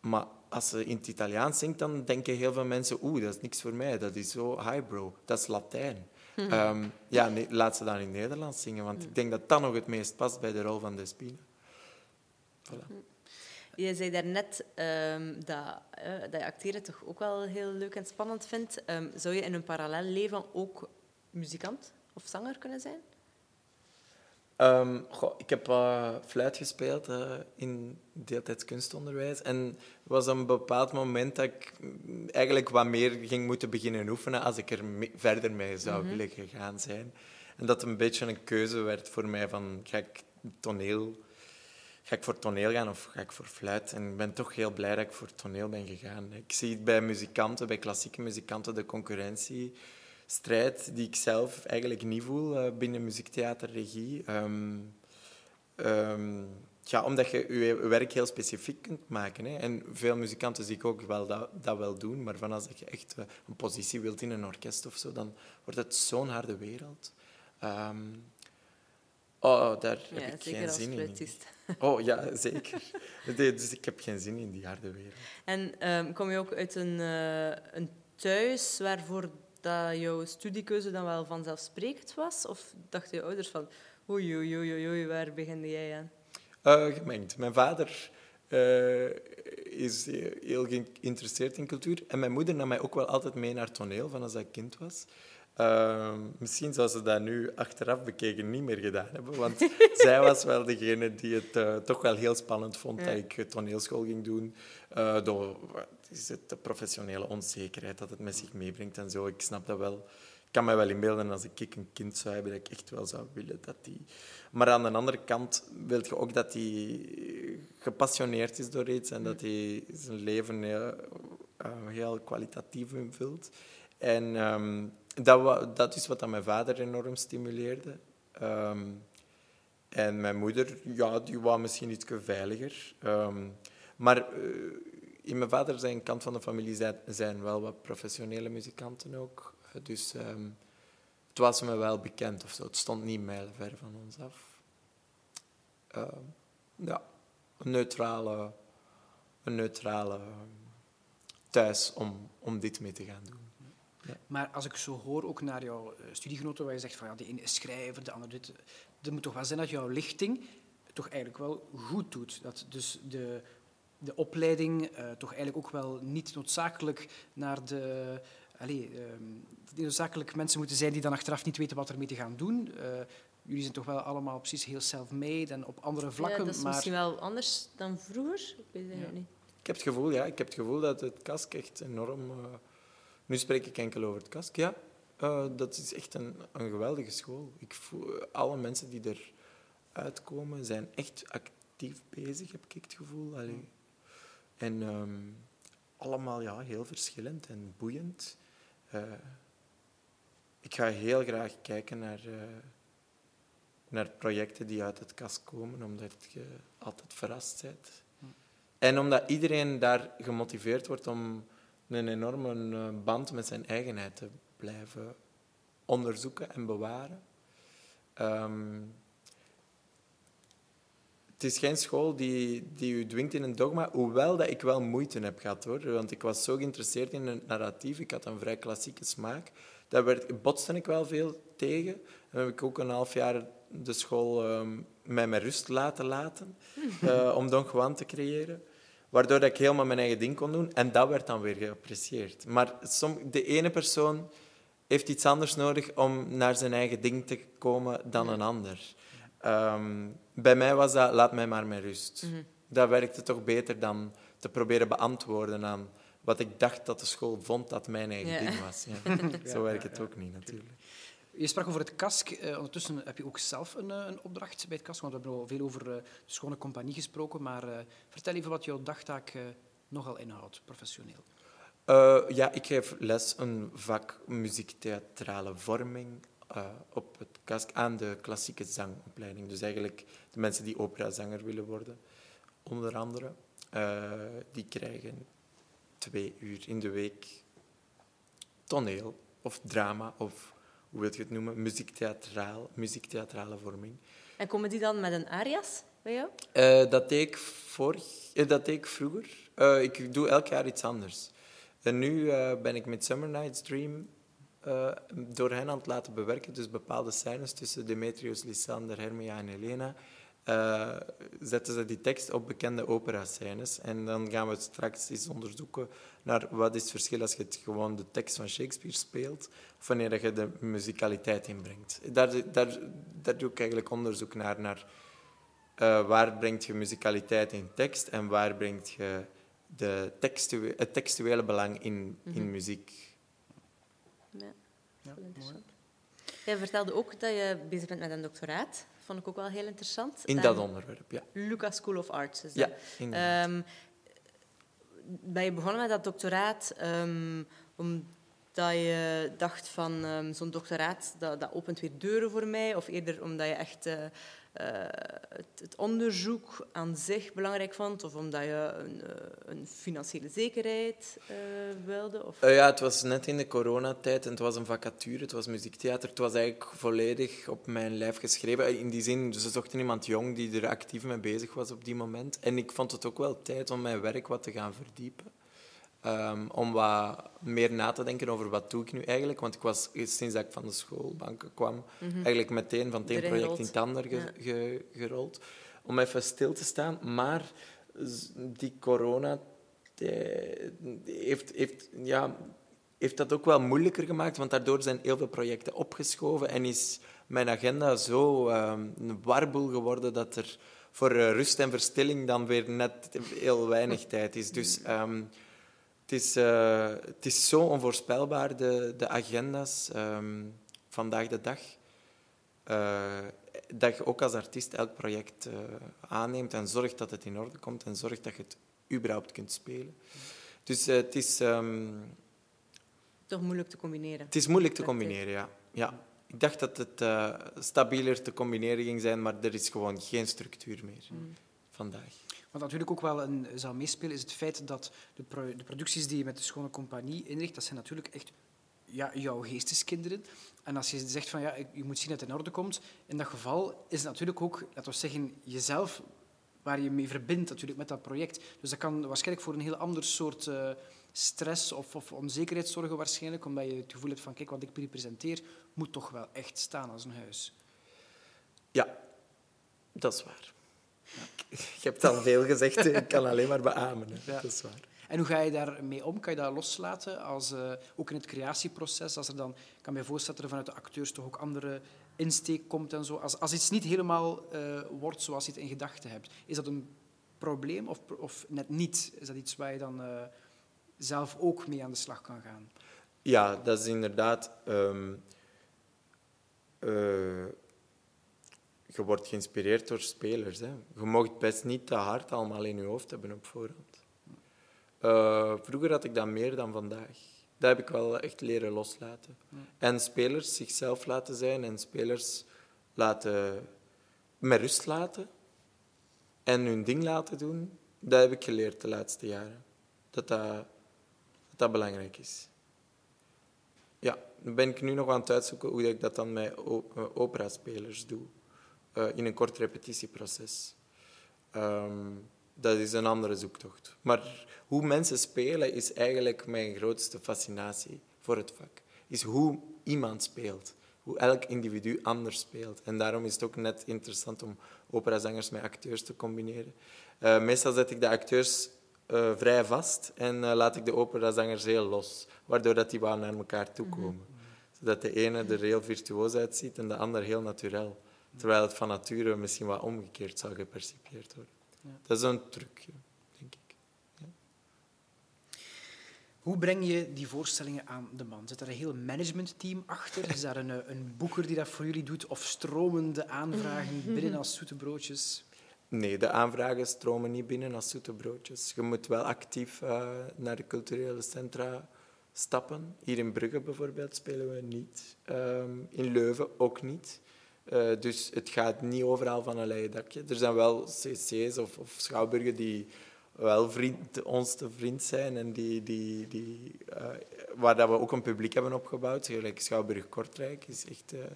Maar als ze in het Italiaans zingt, dan denken heel veel mensen, oeh, dat is niks voor mij, dat is zo highbrow, dat is Latijn. Ehm, ja, nee, laat ze dan in Nederlands zingen, want ik denk dat dat nog het meest past bij de rol van Despina. Voilà. Je zei daarnet ehm dat, eh, dat je acteren toch ook wel heel leuk en spannend vindt. Ehm, zou je in een parallel leven ook muzikant of zanger kunnen zijn? Ehm, goh, ik heb eh, fluit gespeeld eh, in deeltijds kunstonderwijs. En er was een bepaald moment dat ik mm, eigenlijk wat meer ging moeten beginnen oefenen als ik er verder mee zou willen gegaan zijn. En dat een beetje een keuze werd voor mij van, ga ik toneel... Ga ik voor toneel gaan of ga ik voor fluit? En ik ben toch heel blij dat ik voor toneel ben gegaan. Ik zie het bij muzikanten, bij klassieke muzikanten, de concurrentiestrijd die ik zelf eigenlijk niet voel eh, binnen muziektheaterregie. Ehm, ehm, ja, omdat je je werk heel specifiek kunt maken. Hè. En veel muzikanten zie ik ook wel dat, dat wel doen, maar van als je echt eh, een positie wilt in een orkest of zo, dan wordt het zo'n harde wereld. Ehm, oh, daar Ja, heb ik geen zin in. Oh ja, zeker. Dus ik heb geen zin in die harde wereld. En kom je ook uit een, eh, een thuis waarvoor dat jouw studiekeuze dan wel vanzelfsprekend was? Of dachten je ouders van, Oei, oei, oei, oei, waar begin jij aan? Uh, gemengd. Mijn vader uh, is heel geïnteresseerd in cultuur. En mijn moeder nam mij ook wel altijd mee naar toneel, van als ik kind was. Uh, misschien zou ze dat nu achteraf bekeken niet meer gedaan hebben. Want zij was wel degene die het uh, toch wel heel spannend vond dat ik toneelschool ging doen. Uh, door is het, de professionele onzekerheid dat het met zich meebrengt en zo. Ik snap dat wel. Ik kan me wel inbeelden als ik een kind zou hebben, dat ik echt wel zou willen dat die... Maar aan de andere kant wil je ook dat hij gepassioneerd is door iets en dat hij zijn leven heel, heel kwalitatief invult. En um, dat, dat is wat mijn vader enorm stimuleerde. Um, en mijn moeder, ja, die was misschien iets veiliger. Um, maar uh, in mijn vader zijn kant van de familie zijn, wel wat professionele muzikanten ook. Dus um, het was me wel bekend of zo. Het stond niet mijlenver van ons af. ja, een neutrale, een neutrale thuis om, om dit mee te gaan doen. Maar als ik zo hoor, ook naar jouw eh, studiegenoten, waar je zegt van ja, de ene is schrijver, de andere dit. Het moet toch wel zijn dat jouw lichting toch eigenlijk wel goed doet. Dat dus de, de opleiding uh, toch eigenlijk ook wel niet noodzakelijk naar de. Allez, uh, niet noodzakelijk mensen moeten zijn die dan achteraf niet weten wat ermee te gaan doen. Uh, jullie zijn toch wel allemaal precies heel self-made en op andere vlakken. Ja, dat is maar... misschien wel anders dan vroeger. Ik weet het ja. niet. Ik heb het gevoel, ja, ik heb het gevoel dat het kask echt enorm nu spreek ik enkel over het KASK. Ja, uh, dat is echt een, een geweldige school. Ik voel, alle mensen die er uitkomen zijn echt actief bezig, heb ik het gevoel. Allee. En um, allemaal ja, heel verschillend en boeiend. Uh, ik ga heel graag kijken naar, uh, naar projecten die uit het kast komen, omdat je altijd verrast bent. En omdat iedereen daar gemotiveerd wordt om een enorme eh, band met zijn eigenheid te blijven onderzoeken en bewaren. Um, het is geen school die, die u dwingt in een dogma, hoewel dat ik wel moeite heb gehad. Hoor. Want ik was zo geïnteresseerd in het narratief. Ik had een vrij klassieke smaak. Daar werd, botste ik wel veel tegen. Dan heb ik ook een half jaar de school um, mij met rust laten laten uh, om Don Juan te creëren. Waardoor ik helemaal mijn eigen ding kon doen. En dat werd dan weer geapprecieerd. Maar som, de ene persoon heeft iets anders nodig om naar zijn eigen ding te komen dan een ander. Um, bij mij was dat, laat mij maar met rust. Mm -hmm. Dat werkte toch beter dan te proberen beantwoorden aan wat ik dacht dat de school vond dat mijn eigen ja. ding was. Ja. Zo werkt het ook niet, natuurlijk. Je sprak over het KASK. Uh, ondertussen heb je ook zelf een, uh, een, opdracht bij het KASK. Want we hebben al veel over uh, de Schone Compagnie gesproken. Maar vertel even wat jouw dagtaak nogal inhoudt, professioneel. ja, ik geef les een vak muziektheatrale vorming op het KASK aan de klassieke zangopleiding. Dus eigenlijk de mensen die operazanger willen worden, onder andere, die krijgen twee uur in de week toneel of drama of hoe wil je het noemen, muziektheatraal, muziektheatrale vorming. En komen die dan met een arias bij jou? Uh, dat, deed ik vorig, uh, dat deed ik vroeger. Ik doe elk jaar iets anders. En nu ben ik met Summer Night's Dream door hen aan het laten bewerken. Dus bepaalde scènes tussen Demetrius, Lysander, Hermia en Helena uh, zetten ze die tekst op bekende opera-scènes. En dan gaan we straks eens onderzoeken naar wat is het verschil als je het gewoon de tekst van Shakespeare speelt, of wanneer je de muzikaliteit inbrengt. Daar, daar, daar doe ik eigenlijk onderzoek naar, naar uh, waar brengt je muzikaliteit in tekst en waar brengt je de het textuele belang in, mm -hmm. in mhm. muziek. Ja, ja interessant. Jij vertelde ook dat je bezig bent met een doctoraat vond ik ook wel heel interessant. In dat onderwerp, ja. Lucas School of Arts is dat. Ja, um, ben je begonnen met dat doctoraat um, omdat je dacht van um, zo'n doctoraat, dat, dat opent weer deuren voor mij? Of eerder omdat je echt uh, het, het, onderzoek aan zich belangrijk vond? Of omdat je een, uh, een financiële zekerheid wilde? Of? ja, het was net in de coronatijd en het was een vacature, het was muziektheater. Het was eigenlijk volledig op mijn lijf geschreven. In die zin, ze zochten iemand jong die er actief mee bezig was op die moment. En ik vond het ook wel tijd om mijn werk wat te gaan verdiepen. Ehm, om wat meer na te denken over wat doe ik nu eigenlijk. Want ik was sinds dat ik van de schoolbanken kwam, eigenlijk meteen van het een project in het ander ge- Ja. ge- gerold. Om even stil te staan. Maar die corona die heeft, heeft, ja, heeft dat ook wel moeilijker gemaakt, want daardoor zijn heel veel projecten opgeschoven en is mijn agenda zo ehm, een warboel geworden dat er voor eh, rust en verstilling dan weer net heel weinig tijd is. Dus ehm, het, is, eh, het is zo onvoorspelbaar, de, de agenda's ehm, vandaag de dag. eh, dat je ook als artiest elk project eh, aanneemt en zorgt dat het in orde komt en zorgt dat je het überhaupt kunt spelen. Dus het, is, ehm, Toch moeilijk te combineren. het is moeilijk te combineren, ja. ja. Ik dacht dat het stabieler te combineren ging zijn, maar er is gewoon geen structuur meer vandaag. Wat natuurlijk ook wel een, zal meespelen, is het feit dat de, de producties die je met de Schone Compagnie inricht, dat zijn natuurlijk echt ja, jouw geesteskinderen. En als je zegt van ja, je moet zien dat het in orde komt, in dat geval is het natuurlijk ook, laten we zeggen, jezelf waar je mee verbindt natuurlijk met dat project. Dus dat kan waarschijnlijk voor een heel ander soort eh, stress of, of onzekerheid zorgen waarschijnlijk, omdat je het gevoel hebt van kijk, wat ik representeer moet toch wel echt staan als een huis. Ja, dat is waar. Je hebt al veel gezegd, ik kan alleen maar beamen. hè. Ja. Dat is waar. En hoe ga je daarmee om? Kan je dat loslaten? Als, eh, ook in het creatieproces, als er dan, ik kan me voorstellen dat er vanuit de acteurs toch ook andere insteek komt en zo. Als, als iets niet helemaal eh, wordt zoals je het in gedachten hebt, is dat een probleem of, of net niet? Is dat iets waar je dan eh, zelf ook mee aan de slag kan gaan? Ja, dat is inderdaad. ehm, eh, je wordt geïnspireerd door spelers. Hè. Je mag het best niet te hard allemaal in je hoofd hebben op voorhand. Eh, vroeger had ik dat meer dan vandaag. Dat heb ik wel echt leren loslaten. En spelers zichzelf laten zijn en spelers laten, met rust laten en hun ding laten doen. Dat heb ik geleerd de laatste jaren. Dat dat, dat, dat belangrijk is. Ja, dan ben ik nu nog aan het uitzoeken hoe ik dat dan met eh, operaspelers doe. Eh, in een kort repetitieproces. Ehm, dat is een andere zoektocht. Maar hoe mensen spelen is eigenlijk mijn grootste fascinatie voor het vak. Is hoe iemand speelt. Hoe elk individu anders speelt. En daarom is het ook net interessant om operazangers met acteurs te combineren. Eh, meestal zet ik de acteurs eh, vrij vast en laat ik de operazangers heel los. Waardoor dat die wel naar elkaar toe komen. Zodat de ene er heel virtuoos uitziet en de ander heel natuurlijk. Terwijl het van nature misschien wat omgekeerd zou gepercipieerd worden. Ja. Dat is een trucje, denk ik. Hoe breng je die voorstellingen aan de man? Zit er een heel managementteam achter? Is daar een, een boeker die dat voor jullie doet? Of stromende aanvragen binnen als zoete broodjes? Nee, de aanvragen stromen niet binnen als zoete broodjes. Je moet wel actief eh, naar de culturele centra stappen. Hier in Brugge bijvoorbeeld spelen we niet. Ehm, in Leuven ook niet. Eh, dus het gaat niet overal van een leien dakje. Er zijn wel cc's of, of schouwburgen die wel vriend, ons te vriend zijn en die, die, die, eh, waar dat we ook een publiek hebben opgebouwd. Gelijk Schouwburg Kortrijk is echt een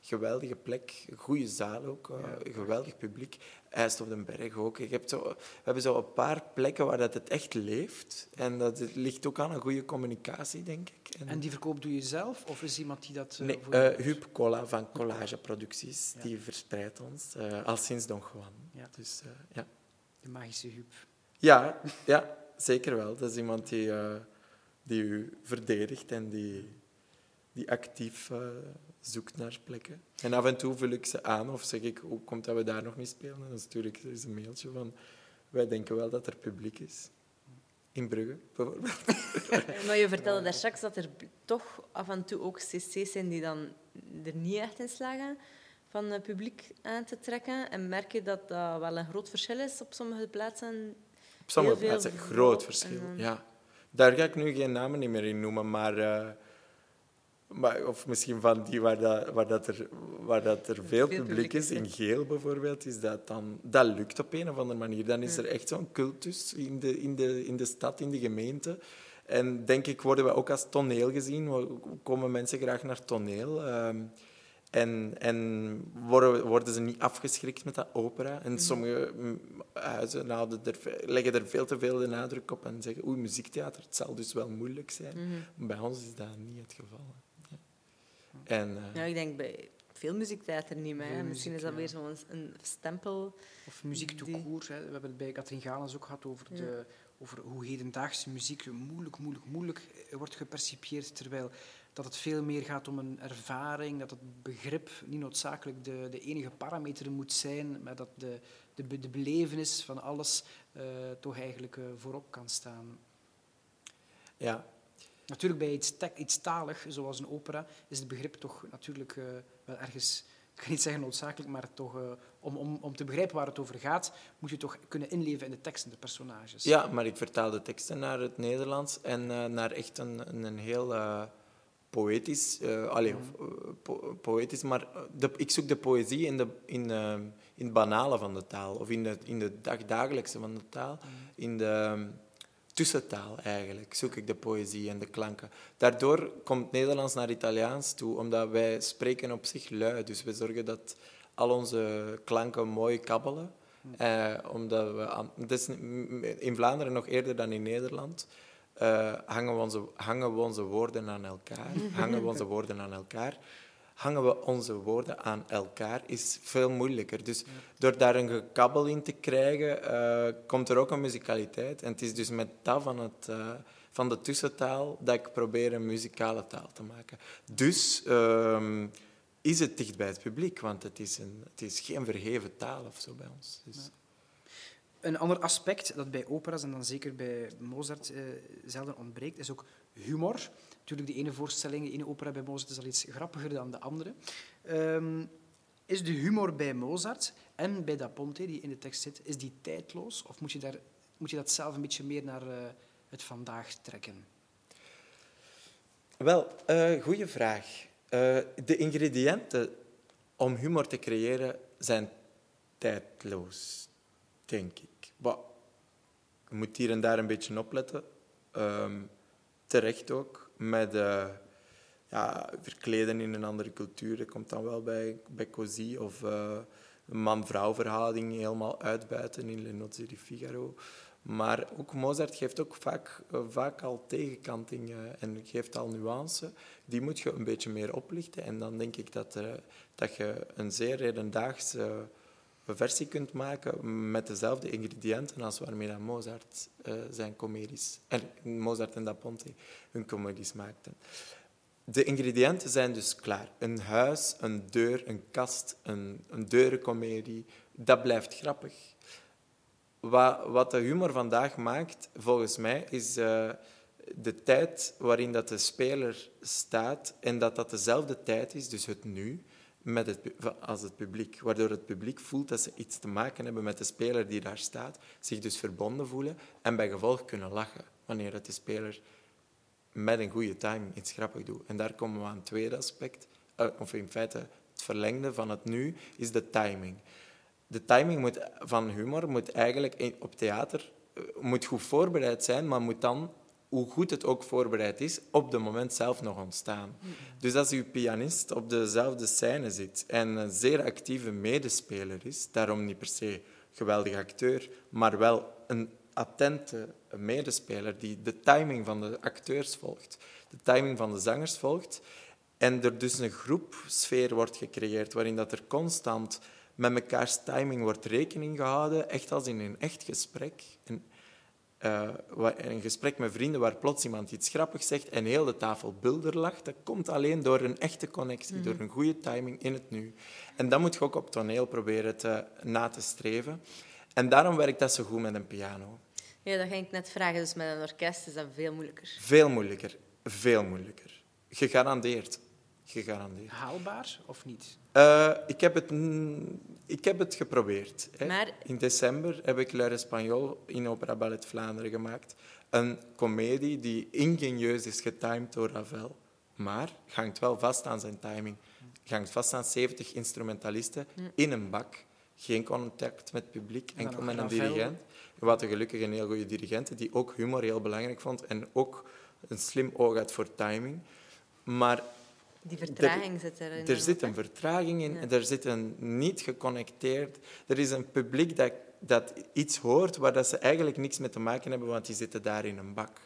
geweldige plek. Goede zaal ook, eh, een geweldig publiek. IJst op den Berg ook. Je hebt zo, we hebben zo een paar plekken waar dat het echt leeft. En dat het ligt ook aan een goede communicatie, denk ik. En die verkoop doe je zelf? Of is iemand die dat... eh, Nee, eh? Huub Cola van Collage Producties, Ja. die verspreidt ons eh, al sinds Don Juan. Ja. Dus, ja. De magische Huub. Ja, ja, zeker wel. Dat is iemand die, eh, die u verdedigt en die, die actief zoekt naar plekken. En af en toe vul ik ze aan of zeg ik, hoe komt dat we daar nog niet spelen? En dan stuur ik een mailtje van, wij denken wel dat er publiek is. In Brugge, bijvoorbeeld. Maar je vertelde daar straks dat er toch af en toe ook cc's zijn die dan er niet echt in slagen van het publiek aan te trekken. En merk je dat dat wel een groot verschil is op sommige plaatsen? Op sommige plaatsen groot verschil. dan- Ja. Daar ga ik nu geen namen meer in noemen, maar, eh, maar of misschien van die waar, dat, waar, dat er, waar dat er veel Veel publiek is, in geel bijvoorbeeld, is dat dan dat lukt op een of andere manier. Dan is er echt zo'n cultus in de, in, de, in de stad, in de gemeente. En denk ik worden we ook als toneel gezien. We- Komen mensen graag naar toneel. Ehm, En, en worden, worden ze niet afgeschrikt met dat opera? En sommige mm, huizen er, leggen er veel te veel de nadruk op en zeggen oei, muziektheater, het zal dus wel moeilijk zijn. Bij ons is dat niet het geval. En, eh, Ja, ik denk bij veel muziektheater niet meer. hè. Veel Misschien muziek, is dat ja. weer zo'n een stempel. Of muziek Die-. Hè. We hebben het bij Katrien Galens ook gehad over, de, over hoe hedendaagse muziek moeilijk, moeilijk, moeilijk eh, wordt gepercipieerd. Terwijl dat het veel meer gaat om een ervaring, dat het begrip niet noodzakelijk de, de enige parameter moet zijn, maar dat de, de, de belevenis van alles eh, toch eigenlijk eh, voorop kan staan. ja, Natuurlijk bij iets, tek- iets talig, zoals een opera, is het begrip toch natuurlijk eh, wel ergens, ik kan niet zeggen noodzakelijk, maar toch, eh, om, om, om te begrijpen waar het over gaat, moet je toch kunnen inleven in de teksten, de personages. Ja, maar ik vertaal de teksten naar het Nederlands en eh, naar echt een, een, een heel poëtisch, allee, po- poëtisch, maar de, ik zoek de poëzie in, de, in, in het banale van de taal, of in de, in de dagdagelijkse van de taal, in de tussentaal eigenlijk, zoek ik de poëzie en de klanken. Daardoor komt Nederlands naar Italiaans toe, omdat wij spreken op zich lui, dus we zorgen dat al onze klanken mooi kabbelen. Eh, omdat we aan, het is in Vlaanderen nog eerder dan in Nederland. eh, hangen, we onze, hangen we onze woorden aan elkaar. hangen we onze woorden aan elkaar. Hangen we onze woorden aan elkaar is veel moeilijker. Dus door daar een gekabbel in te krijgen, eh, komt er ook een muzikaliteit. En het is dus met dat van, het, eh, van de tussentaal dat ik probeer een muzikale taal te maken. Dus ehm, is het dicht bij het publiek, want het is, een, het is geen verheven taal of zo bij ons. Dus, Een ander aspect dat bij opera's en dan zeker bij Mozart eh, zelden ontbreekt, is ook humor. Natuurlijk, de ene voorstelling, de ene opera bij Mozart is al iets grappiger dan de andere. Ehm, is de humor bij Mozart en bij Da Ponte, die in de tekst zit, is die tijdloos? Of moet je, daar, moet je dat zelf een beetje meer naar eh, het vandaag trekken? Wel, uh, goede vraag. Uh, de ingrediënten om humor te creëren zijn tijdloos, denk ik. Maar je moet hier en daar een beetje opletten. Um, terecht ook. Met uh, ja, verkleden in een andere cultuur, dat komt dan wel bij, bij Così. Of een man-vrouw verhouding helemaal uitbuiten in Le Nozze di Figaro. Maar ook Mozart geeft ook vaak, uh, vaak al tegenkantingen en geeft al nuance. Die moet je een beetje meer oplichten. En dan denk ik dat, dat je een zeer hedendaagse versie kunt maken met dezelfde ingrediënten als waarmee Mozart uh, zijn comedies, en Mozart en Da Ponte hun comedies maakten. De ingrediënten zijn dus klaar. Een huis, een deur, een kast, een, een deurencomedie. Dat blijft grappig. Wat, wat de humor vandaag maakt, volgens mij, is uh, de tijd waarin dat de speler staat en dat dat dezelfde tijd is, dus het nu, met het, als het publiek. Waardoor het publiek voelt dat ze iets te maken hebben met de speler die daar staat, zich dus verbonden voelen en bij gevolg kunnen lachen wanneer de speler met een goede timing iets grappig doet. En daar komen we aan het tweede aspect, uh, of in feite het verlengde van het nu, is de timing. De timing moet, van humor moet eigenlijk op theater uh, moet goed voorbereid zijn, maar moet dan, hoe goed het ook voorbereid is, op het moment zelf nog ontstaan. Dus als uw pianist op dezelfde scène zit en een zeer actieve medespeler is, daarom niet per se geweldige acteur, maar wel een attente medespeler die de timing van de acteurs volgt, de timing van de zangers volgt, en er dus een groepsfeer wordt gecreëerd waarin dat er constant met mekaars timing wordt rekening gehouden, echt als in een echt gesprek. Een, uh, een gesprek met vrienden waar plots iemand iets grappigs zegt en heel de tafel bulder lacht, dat komt alleen door een echte connectie, mm. door een goede timing in het nu. En dat moet je ook op toneel proberen te, na te streven. En daarom werkt dat zo goed met een piano. Ja, dat ging ik net vragen. Dus met een orkest is dat veel moeilijker. Veel moeilijker. Veel moeilijker. Gegarandeerd. Gegarandeerd. Haalbaar of niet? Uh, ik, heb het, ik heb het geprobeerd. Hè. Maar... In december heb ik L'Air Espagnol in Opera Ballet Vlaanderen gemaakt. Een komedie die ingenieus is getimed door Ravel. Maar hangt wel vast aan zijn timing. Hangt vast aan 70 instrumentalisten in een bak. Geen contact met het publiek, enkel met een dirigent. We hadden gelukkig een heel goede dirigent die ook humor heel belangrijk vond en ook een slim oog had voor timing. Maar Die vertraging zit erin. Er zit een vertraging in, Ja. er zit een niet geconnecteerd... Er is een publiek dat, dat iets hoort waar dat ze eigenlijk niks mee te maken hebben, want die zitten daar in een bak.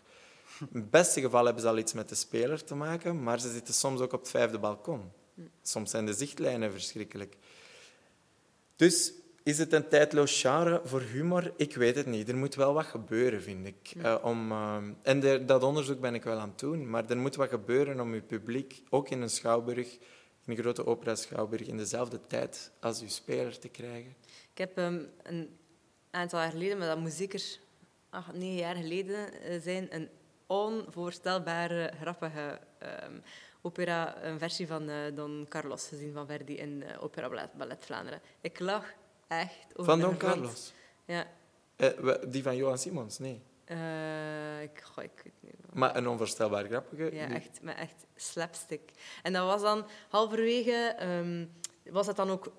In het beste geval hebben ze al iets met de speler te maken, maar ze zitten soms ook op het vijfde balkon. Soms zijn de zichtlijnen verschrikkelijk. Dus is het een tijdloos genre voor humor? Ik weet het niet. Er moet wel wat gebeuren, vind ik. Eh, om, eh, en de- dat onderzoek ben ik wel aan het doen, maar er moet wat gebeuren om je publiek, ook in een schouwburg, in een grote opera-schouwburg, in dezelfde tijd als uw speler te krijgen. Ik heb ehm, een aantal jaar geleden, maar dat moet zeker acht, negen jaar geleden eh, zijn, een onvoorstelbare, grappige ehm, opera, een versie van Don Carlos gezien van Verdi in Opera Ballet, Ballet Vlaanderen. Ik lag echt over Van Don. Carlos. Ja. Eh, die van Johan Simons, nee. Eh, ik, goh, ik weet niet. Maar een onvoorstelbaar grappige. Ja, die- echt, met echt slapstick. En dat was dan halverwege, ehm, was het dan ook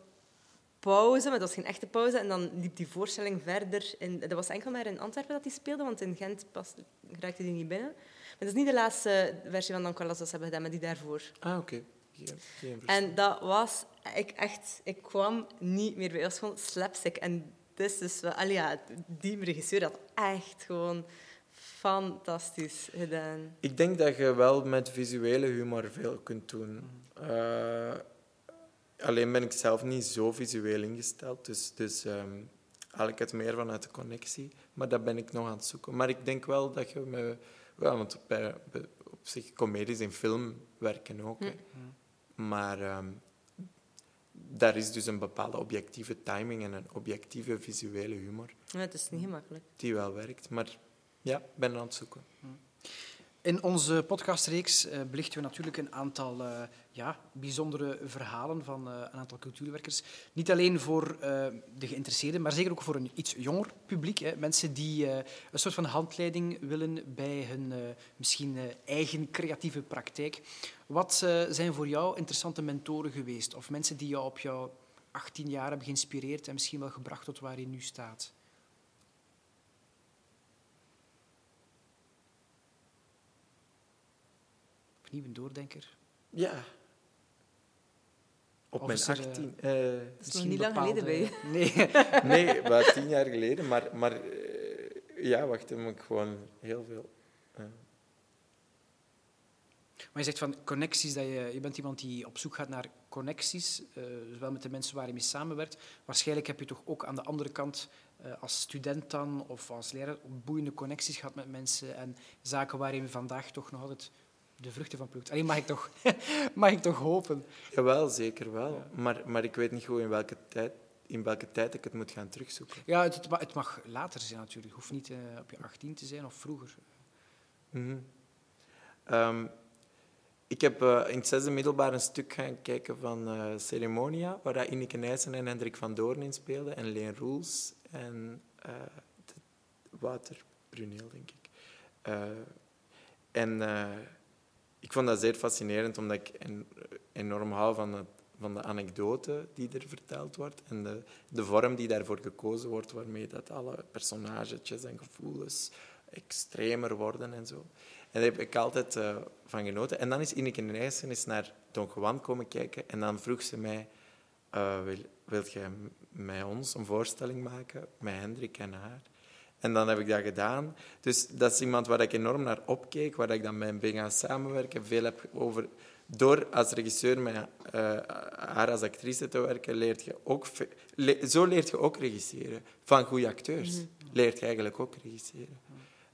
pauze, maar dat was geen echte pauze. En dan liep die voorstelling verder. In, dat was enkel maar in Antwerpen dat die speelde, want in Gent pas, raakte die niet binnen. Maar dat is niet de laatste versie van Don Carlos dat ze hebben gedaan, maar die daarvoor. Ah, oké. Geen, geen verstand. En dat was ik echt... Ik kwam niet meer bij. Het was gewoon slapstick. En dit is dus wel... Ja, die regisseur had echt gewoon fantastisch gedaan. Ik denk dat je wel met visuele humor veel kunt doen. Eh, alleen ben ik zelf niet zo visueel ingesteld, dus, dus ehm, haal ik het meer vanuit de connectie. Maar dat ben ik nog aan het zoeken. Maar ik denk wel dat je me... Ja, want op zich, comedies in film werken ook. Maar ehm, daar is dus een bepaalde objectieve timing en een objectieve visuele humor Ja, het is niet gemakkelijk. die wel werkt. Maar ja, ik ben aan het zoeken. In onze podcastreeks eh, belichten we natuurlijk een aantal eh, ja, bijzondere verhalen van eh, een aantal cultuurwerkers. Niet alleen voor de geïnteresseerden, maar zeker ook voor een iets jonger publiek. Mensen die een soort van handleiding willen bij hun misschien eigen creatieve praktijk. Wat zijn voor jou interessante mentoren geweest? Of mensen die jou op jouw 18 jaar hebben geïnspireerd en misschien wel gebracht tot waar je nu staat? Doordenker. Ja. Op Of mijn is er, 18. eh, Dat is nog Misschien niet lang geleden bij Nee. nee, maar tien jaar geleden. Maar, maar eh, ja, wacht, dan moet ik gewoon heel veel. eh, Maar je zegt van connecties, dat je, je bent iemand die op zoek gaat naar connecties, eh, zowel met de mensen waar je mee samenwerkt. Waarschijnlijk heb je toch ook aan de andere kant, eh, als student dan, of als leraar, boeiende connecties gehad met mensen en zaken waar je vandaag toch nog altijd de vruchten van plukt. Alleen mag ik toch, mag ik toch hopen. jawel, zeker wel. Maar, maar ik weet niet goed in welke, tijd, in welke tijd ik het moet gaan terugzoeken. Ja, het, het ma- het mag later zijn natuurlijk. Het hoeft niet eh, op je 18 te zijn of vroeger. Mhm. Ehm, ik heb eh, in het zesde middelbaar een stuk gaan kijken van eh, Ceremonia, waar Ineke Nijssen en Hendrik van Doorn in speelden, en Leen Roels en de- Wouter Bruneel, denk ik. En ik vond dat zeer fascinerend, omdat ik en- enorm hou van, het, van de anekdote die er verteld wordt en de, de vorm die daarvoor gekozen wordt, waarmee dat alle personages en gevoelens extremer worden en zo. En daar heb ik altijd eh, van genoten. En dan is Ineke Nijssen eens naar Don Juan komen kijken en dan vroeg ze mij, eh, wil, wilt jij met ons een voorstelling maken, met Hendrik en haar? En dan heb ik dat gedaan. Dus dat is iemand waar ik enorm naar opkeek, waar ik dan mee ben gaan samenwerken. Veel heb over... Door als regisseur met eh, haar als actrice te werken, leert je ook... le- zo leert je ook regisseren. Van goede acteurs leert je eigenlijk ook regisseren.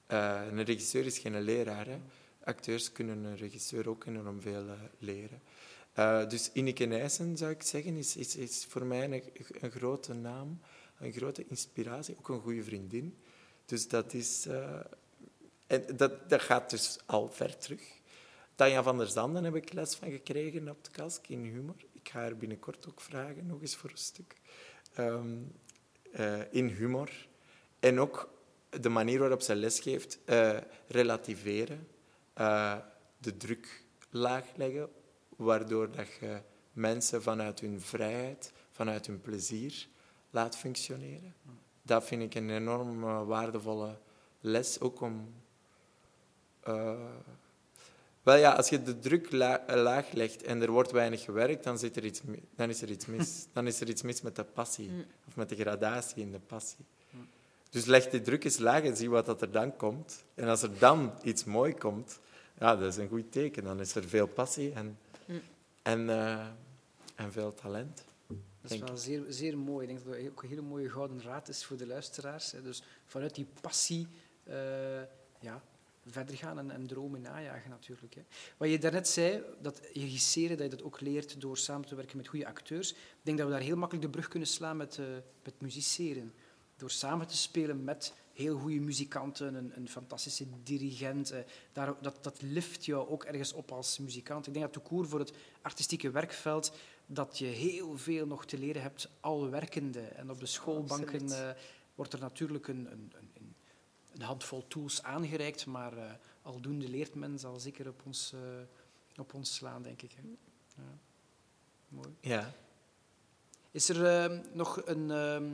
Eh, een regisseur is geen leraar. Hè. Acteurs kunnen een regisseur ook enorm veel eh, leren. Dus Ineke Nijssen, zou ik zeggen, is, is, is voor mij een, een grote naam, een grote inspiratie, ook een goede vriendin. Dus dat is... eh, en dat, dat gaat dus al ver terug. Tanja van der Zanden heb ik les van gekregen op de Kask in humor. Ik ga haar binnenkort ook vragen, nog eens voor een stuk. Eh, in humor. En ook de manier waarop zij lesgeeft, eh relativeren, de druk laag leggen, waardoor dat je mensen vanuit hun vrijheid, vanuit hun plezier laat functioneren. Dat vind ik een enorm eh, waardevolle les, ook om... eh, Wel ja, als je de druk la- laag legt en er wordt weinig gewerkt, dan, zit er iets, dan is er iets mis. Dan is er iets mis met de passie. Of met de gradatie in de passie. Dus leg de druk eens laag en zie wat dat er dan komt. En als er dan iets mooi komt, ja, dat is een goed teken. Dan is er veel passie en, en, eh, en veel talent. Dat is wel zeer, zeer mooi. Ik denk dat dat ook een hele mooie gouden raad is voor de luisteraars. hè. Dus vanuit die passie eh, ja, verder gaan en, en dromen najagen natuurlijk. Hè. Wat je daarnet zei, dat regisseren, dat je dat ook leert door samen te werken met goede acteurs. Ik denk dat we daar heel makkelijk de brug kunnen slaan met, eh met musiceren. Door samen te spelen met heel goede muzikanten, een, een fantastische dirigent. eh, daar, dat, dat lift jou ook ergens op als muzikant. Ik denk dat toekoor voor het artistieke werkveld dat je heel veel nog te leren hebt, al werkende. En op de schoolbanken eh, wordt er natuurlijk een, een, een, een handvol tools aangereikt, maar eh, aldoende leert men zal zeker op ons, eh, op ons slaan, denk ik. Hè. Ja. Mooi. Ja. Is er eh, nog een, ehm,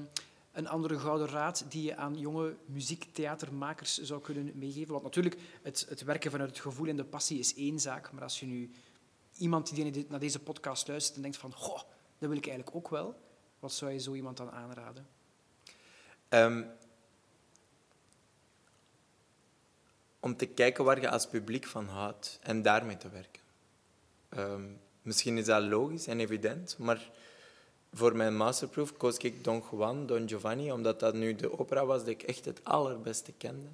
een andere gouden raad die je aan jonge muziektheatermakers zou kunnen meegeven? Want natuurlijk, het, het werken vanuit het gevoel en de passie is één zaak, maar als je nu iemand die naar deze podcast luistert en denkt van, goh, dat wil ik eigenlijk ook wel, wat zou je zo iemand dan aanraden? Ehm, om te kijken waar je als publiek van houdt en daarmee te werken. Ehm, misschien is dat logisch en evident, maar voor mijn masterproof koos ik Don Juan, Don Giovanni, omdat dat nu de opera was die ik echt het allerbeste kende.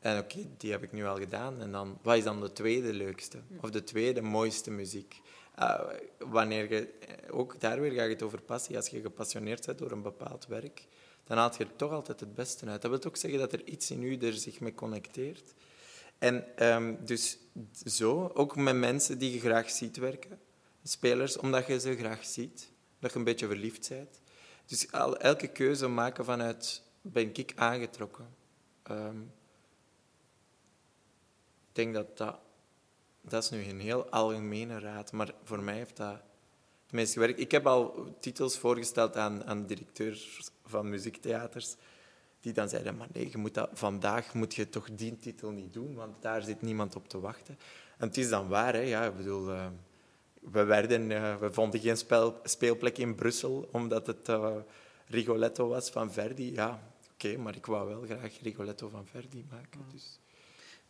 En oké, die heb ik nu al gedaan. En dan, wat is dan de tweede leukste? Of de tweede mooiste muziek? Uh, wanneer je, ook daar weer gaat het over passie. Als je gepassioneerd bent door een bepaald werk, dan haalt je er toch altijd het beste uit. Dat wil ook zeggen dat er iets in u er zich mee connecteert. En um, dus zo, ook met mensen die je graag ziet werken. Spelers, omdat je ze graag ziet. Dat je een beetje verliefd bent. Dus elke keuze maken vanuit, ben ik aangetrokken. Um, ik denk dat dat... Dat is nu een heel algemene raad, maar voor mij heeft dat het meest gewerkt. Ik heb al titels voorgesteld aan, aan directeurs van muziektheaters, die dan zeiden, maar nee, je moet dat, vandaag moet je toch die titel niet doen, want daar zit niemand op te wachten. En het is dan waar, hè. Ja, ik bedoel, uh, we, werden, uh, we vonden geen speelplek in Brussel, omdat het uh, Rigoletto was van Verdi. Ja, oké, okay, maar ik wou wel graag Rigoletto van Verdi maken. Mm. Dus.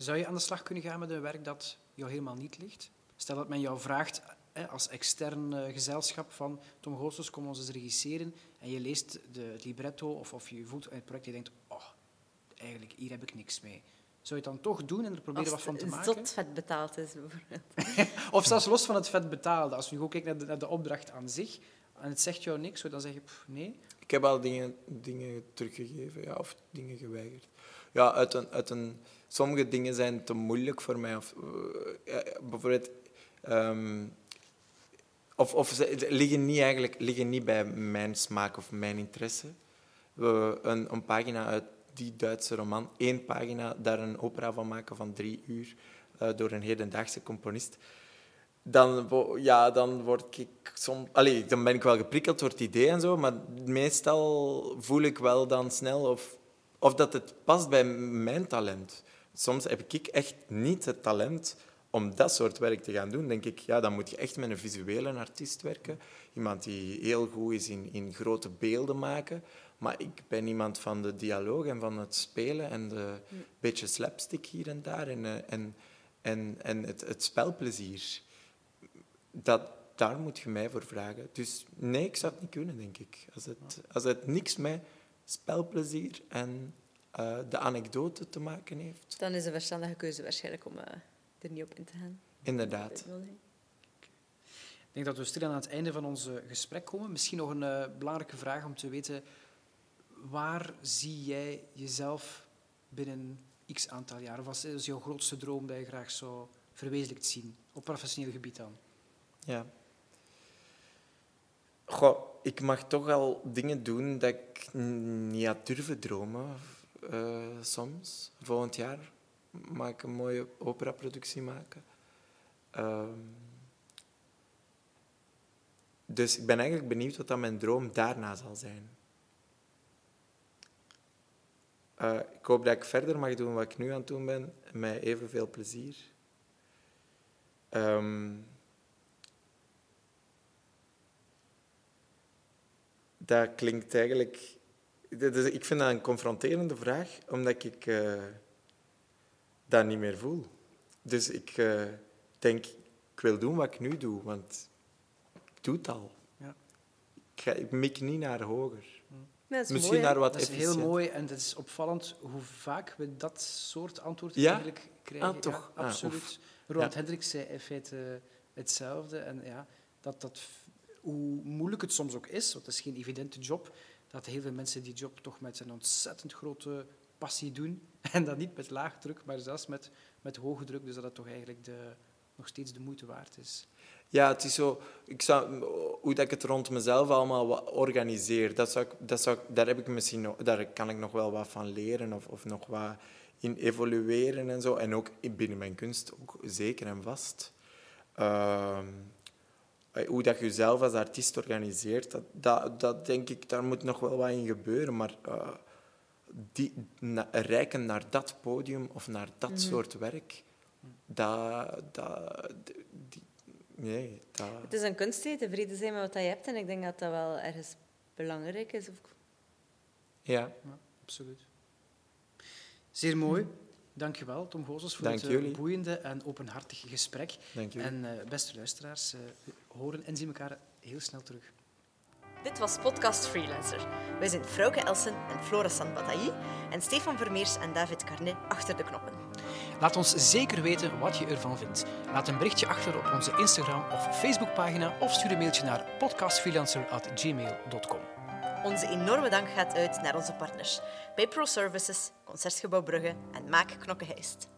Zou je aan de slag kunnen gaan met een werk dat jou helemaal niet ligt? Stel dat men jou vraagt hè, als extern uh, gezelschap van Tom Goossens, kom ons eens regisseren en je leest de, het libretto of, of je voelt het project en je denkt, oh, eigenlijk, hier heb ik niks mee. Zou je het dan toch doen en er proberen wat van te maken? Als het vet betaald is, bijvoorbeeld. of zelfs los van het vet betaalde. Als je gewoon kijkt naar de, naar de opdracht aan zich en het zegt jou niks, zou je dan zeggen, pff, nee? Ik heb al dingen, dingen teruggegeven ja, of dingen geweigerd. Ja, uit een... Uit een sommige dingen zijn te moeilijk voor mij. Of, uh, bijvoorbeeld, um, of, of ze liggen niet, eigenlijk, liggen niet bij mijn smaak of mijn interesse. Een, een pagina uit die Duitse roman, één pagina, daar een opera van maken van drie uur uh, door een hedendaagse componist. Dan, ja, dan, word ik som, allez, dan ben ik wel geprikkeld door het idee en zo, maar meestal voel ik wel dan snel of, of dat het past bij mijn talent soms heb ik echt niet het talent om dat soort werk te gaan doen. denk ik, ja, dan moet je echt met een visuele artiest werken. Iemand die heel goed is in, in grote beelden maken. Maar ik ben iemand van de dialoog en van het spelen en ja. beetje slapstick hier en daar. En, en, en, en het, het spelplezier. Dat, daar moet je mij voor vragen. Dus nee, ik zou het niet kunnen, denk ik. Als het, als niks met spelplezier en uh, de anekdote te maken heeft. Dan is een verstandige keuze waarschijnlijk om uh, er niet op in te gaan. Inderdaad. Ik denk dat we stil aan het einde van ons gesprek komen. Misschien nog een uh, belangrijke vraag om te weten. Waar zie jij jezelf binnen x aantal jaar? Wat is jouw grootste droom dat je graag zou verwezenlijkt zien? Op professioneel gebied dan? Ja. Goh, ik mag toch al dingen doen dat ik niet had durven dromen. Uh, soms. Volgend jaar mag ik een mooie operaproductie maken. Uh, dus ik ben eigenlijk benieuwd wat dat mijn droom daarna zal zijn. Uh, ik hoop dat ik verder mag doen wat ik nu aan het doen ben, met evenveel plezier. Ehm, dat klinkt eigenlijk... ik vind dat een confronterende vraag, omdat ik eh, dat niet meer voel. Dus ik eh, denk, ik wil doen wat ik nu doe, want ik doe het al. Ja. Ik, ga, ik mik niet naar hoger. Is Misschien mooi, naar wat Dat is heel mooi en het is opvallend hoe vaak we dat soort antwoord Ja? eigenlijk krijgen. Ah, toch? Ja, Ah, absoluut. Roland Ja. Hendricks zei in feite hetzelfde. En ja, dat, dat, hoe moeilijk het soms ook is, want het is geen evidente job, dat heel veel mensen die job toch met een ontzettend grote passie doen. En dat niet met laag druk, maar zelfs met, met hoge druk. Dus dat het toch eigenlijk de, nog steeds de moeite waard is. Ja, het is zo... Ik zou, hoe dat ik het rond mezelf allemaal organiseer, dat zou dat zou daar, heb ik misschien nog, daar kan ik nog wel wat van leren of, of nog wat in evolueren en zo. En ook binnen mijn kunst, ook zeker en vast. Ehm, hoe dat je jezelf als artiest organiseert, dat, dat, dat denk ik, daar moet nog wel wat in gebeuren. Maar eh, die, na, reiken naar dat podium of naar dat soort werk, dat, dat, die, nee, dat... Het is een kunst hè, tevreden zijn met wat je hebt. En ik denk dat dat wel ergens belangrijk is. Of- Ja, Ja, absoluut. Zeer mooi. Je wel, Tom Gozes, voor Dank het eh, jullie. boeiende en openhartig gesprek. dank. En eh, beste luisteraars, eh, we horen en zien elkaar heel snel terug. Dit was Podcast Freelancer. Wij zijn Frauke Elsen en Flora San Bataille en Stefan Vermeers en David Carnet achter de knoppen. Laat ons zeker weten wat je ervan vindt. Laat een berichtje achter op onze Instagram of Facebookpagina of stuur een mailtje naar podcastfreelancer.gmail.com. Onze enorme dank gaat uit naar onze partners Pro Services, Concertgebouw Brugge en Maak Knokke Heist.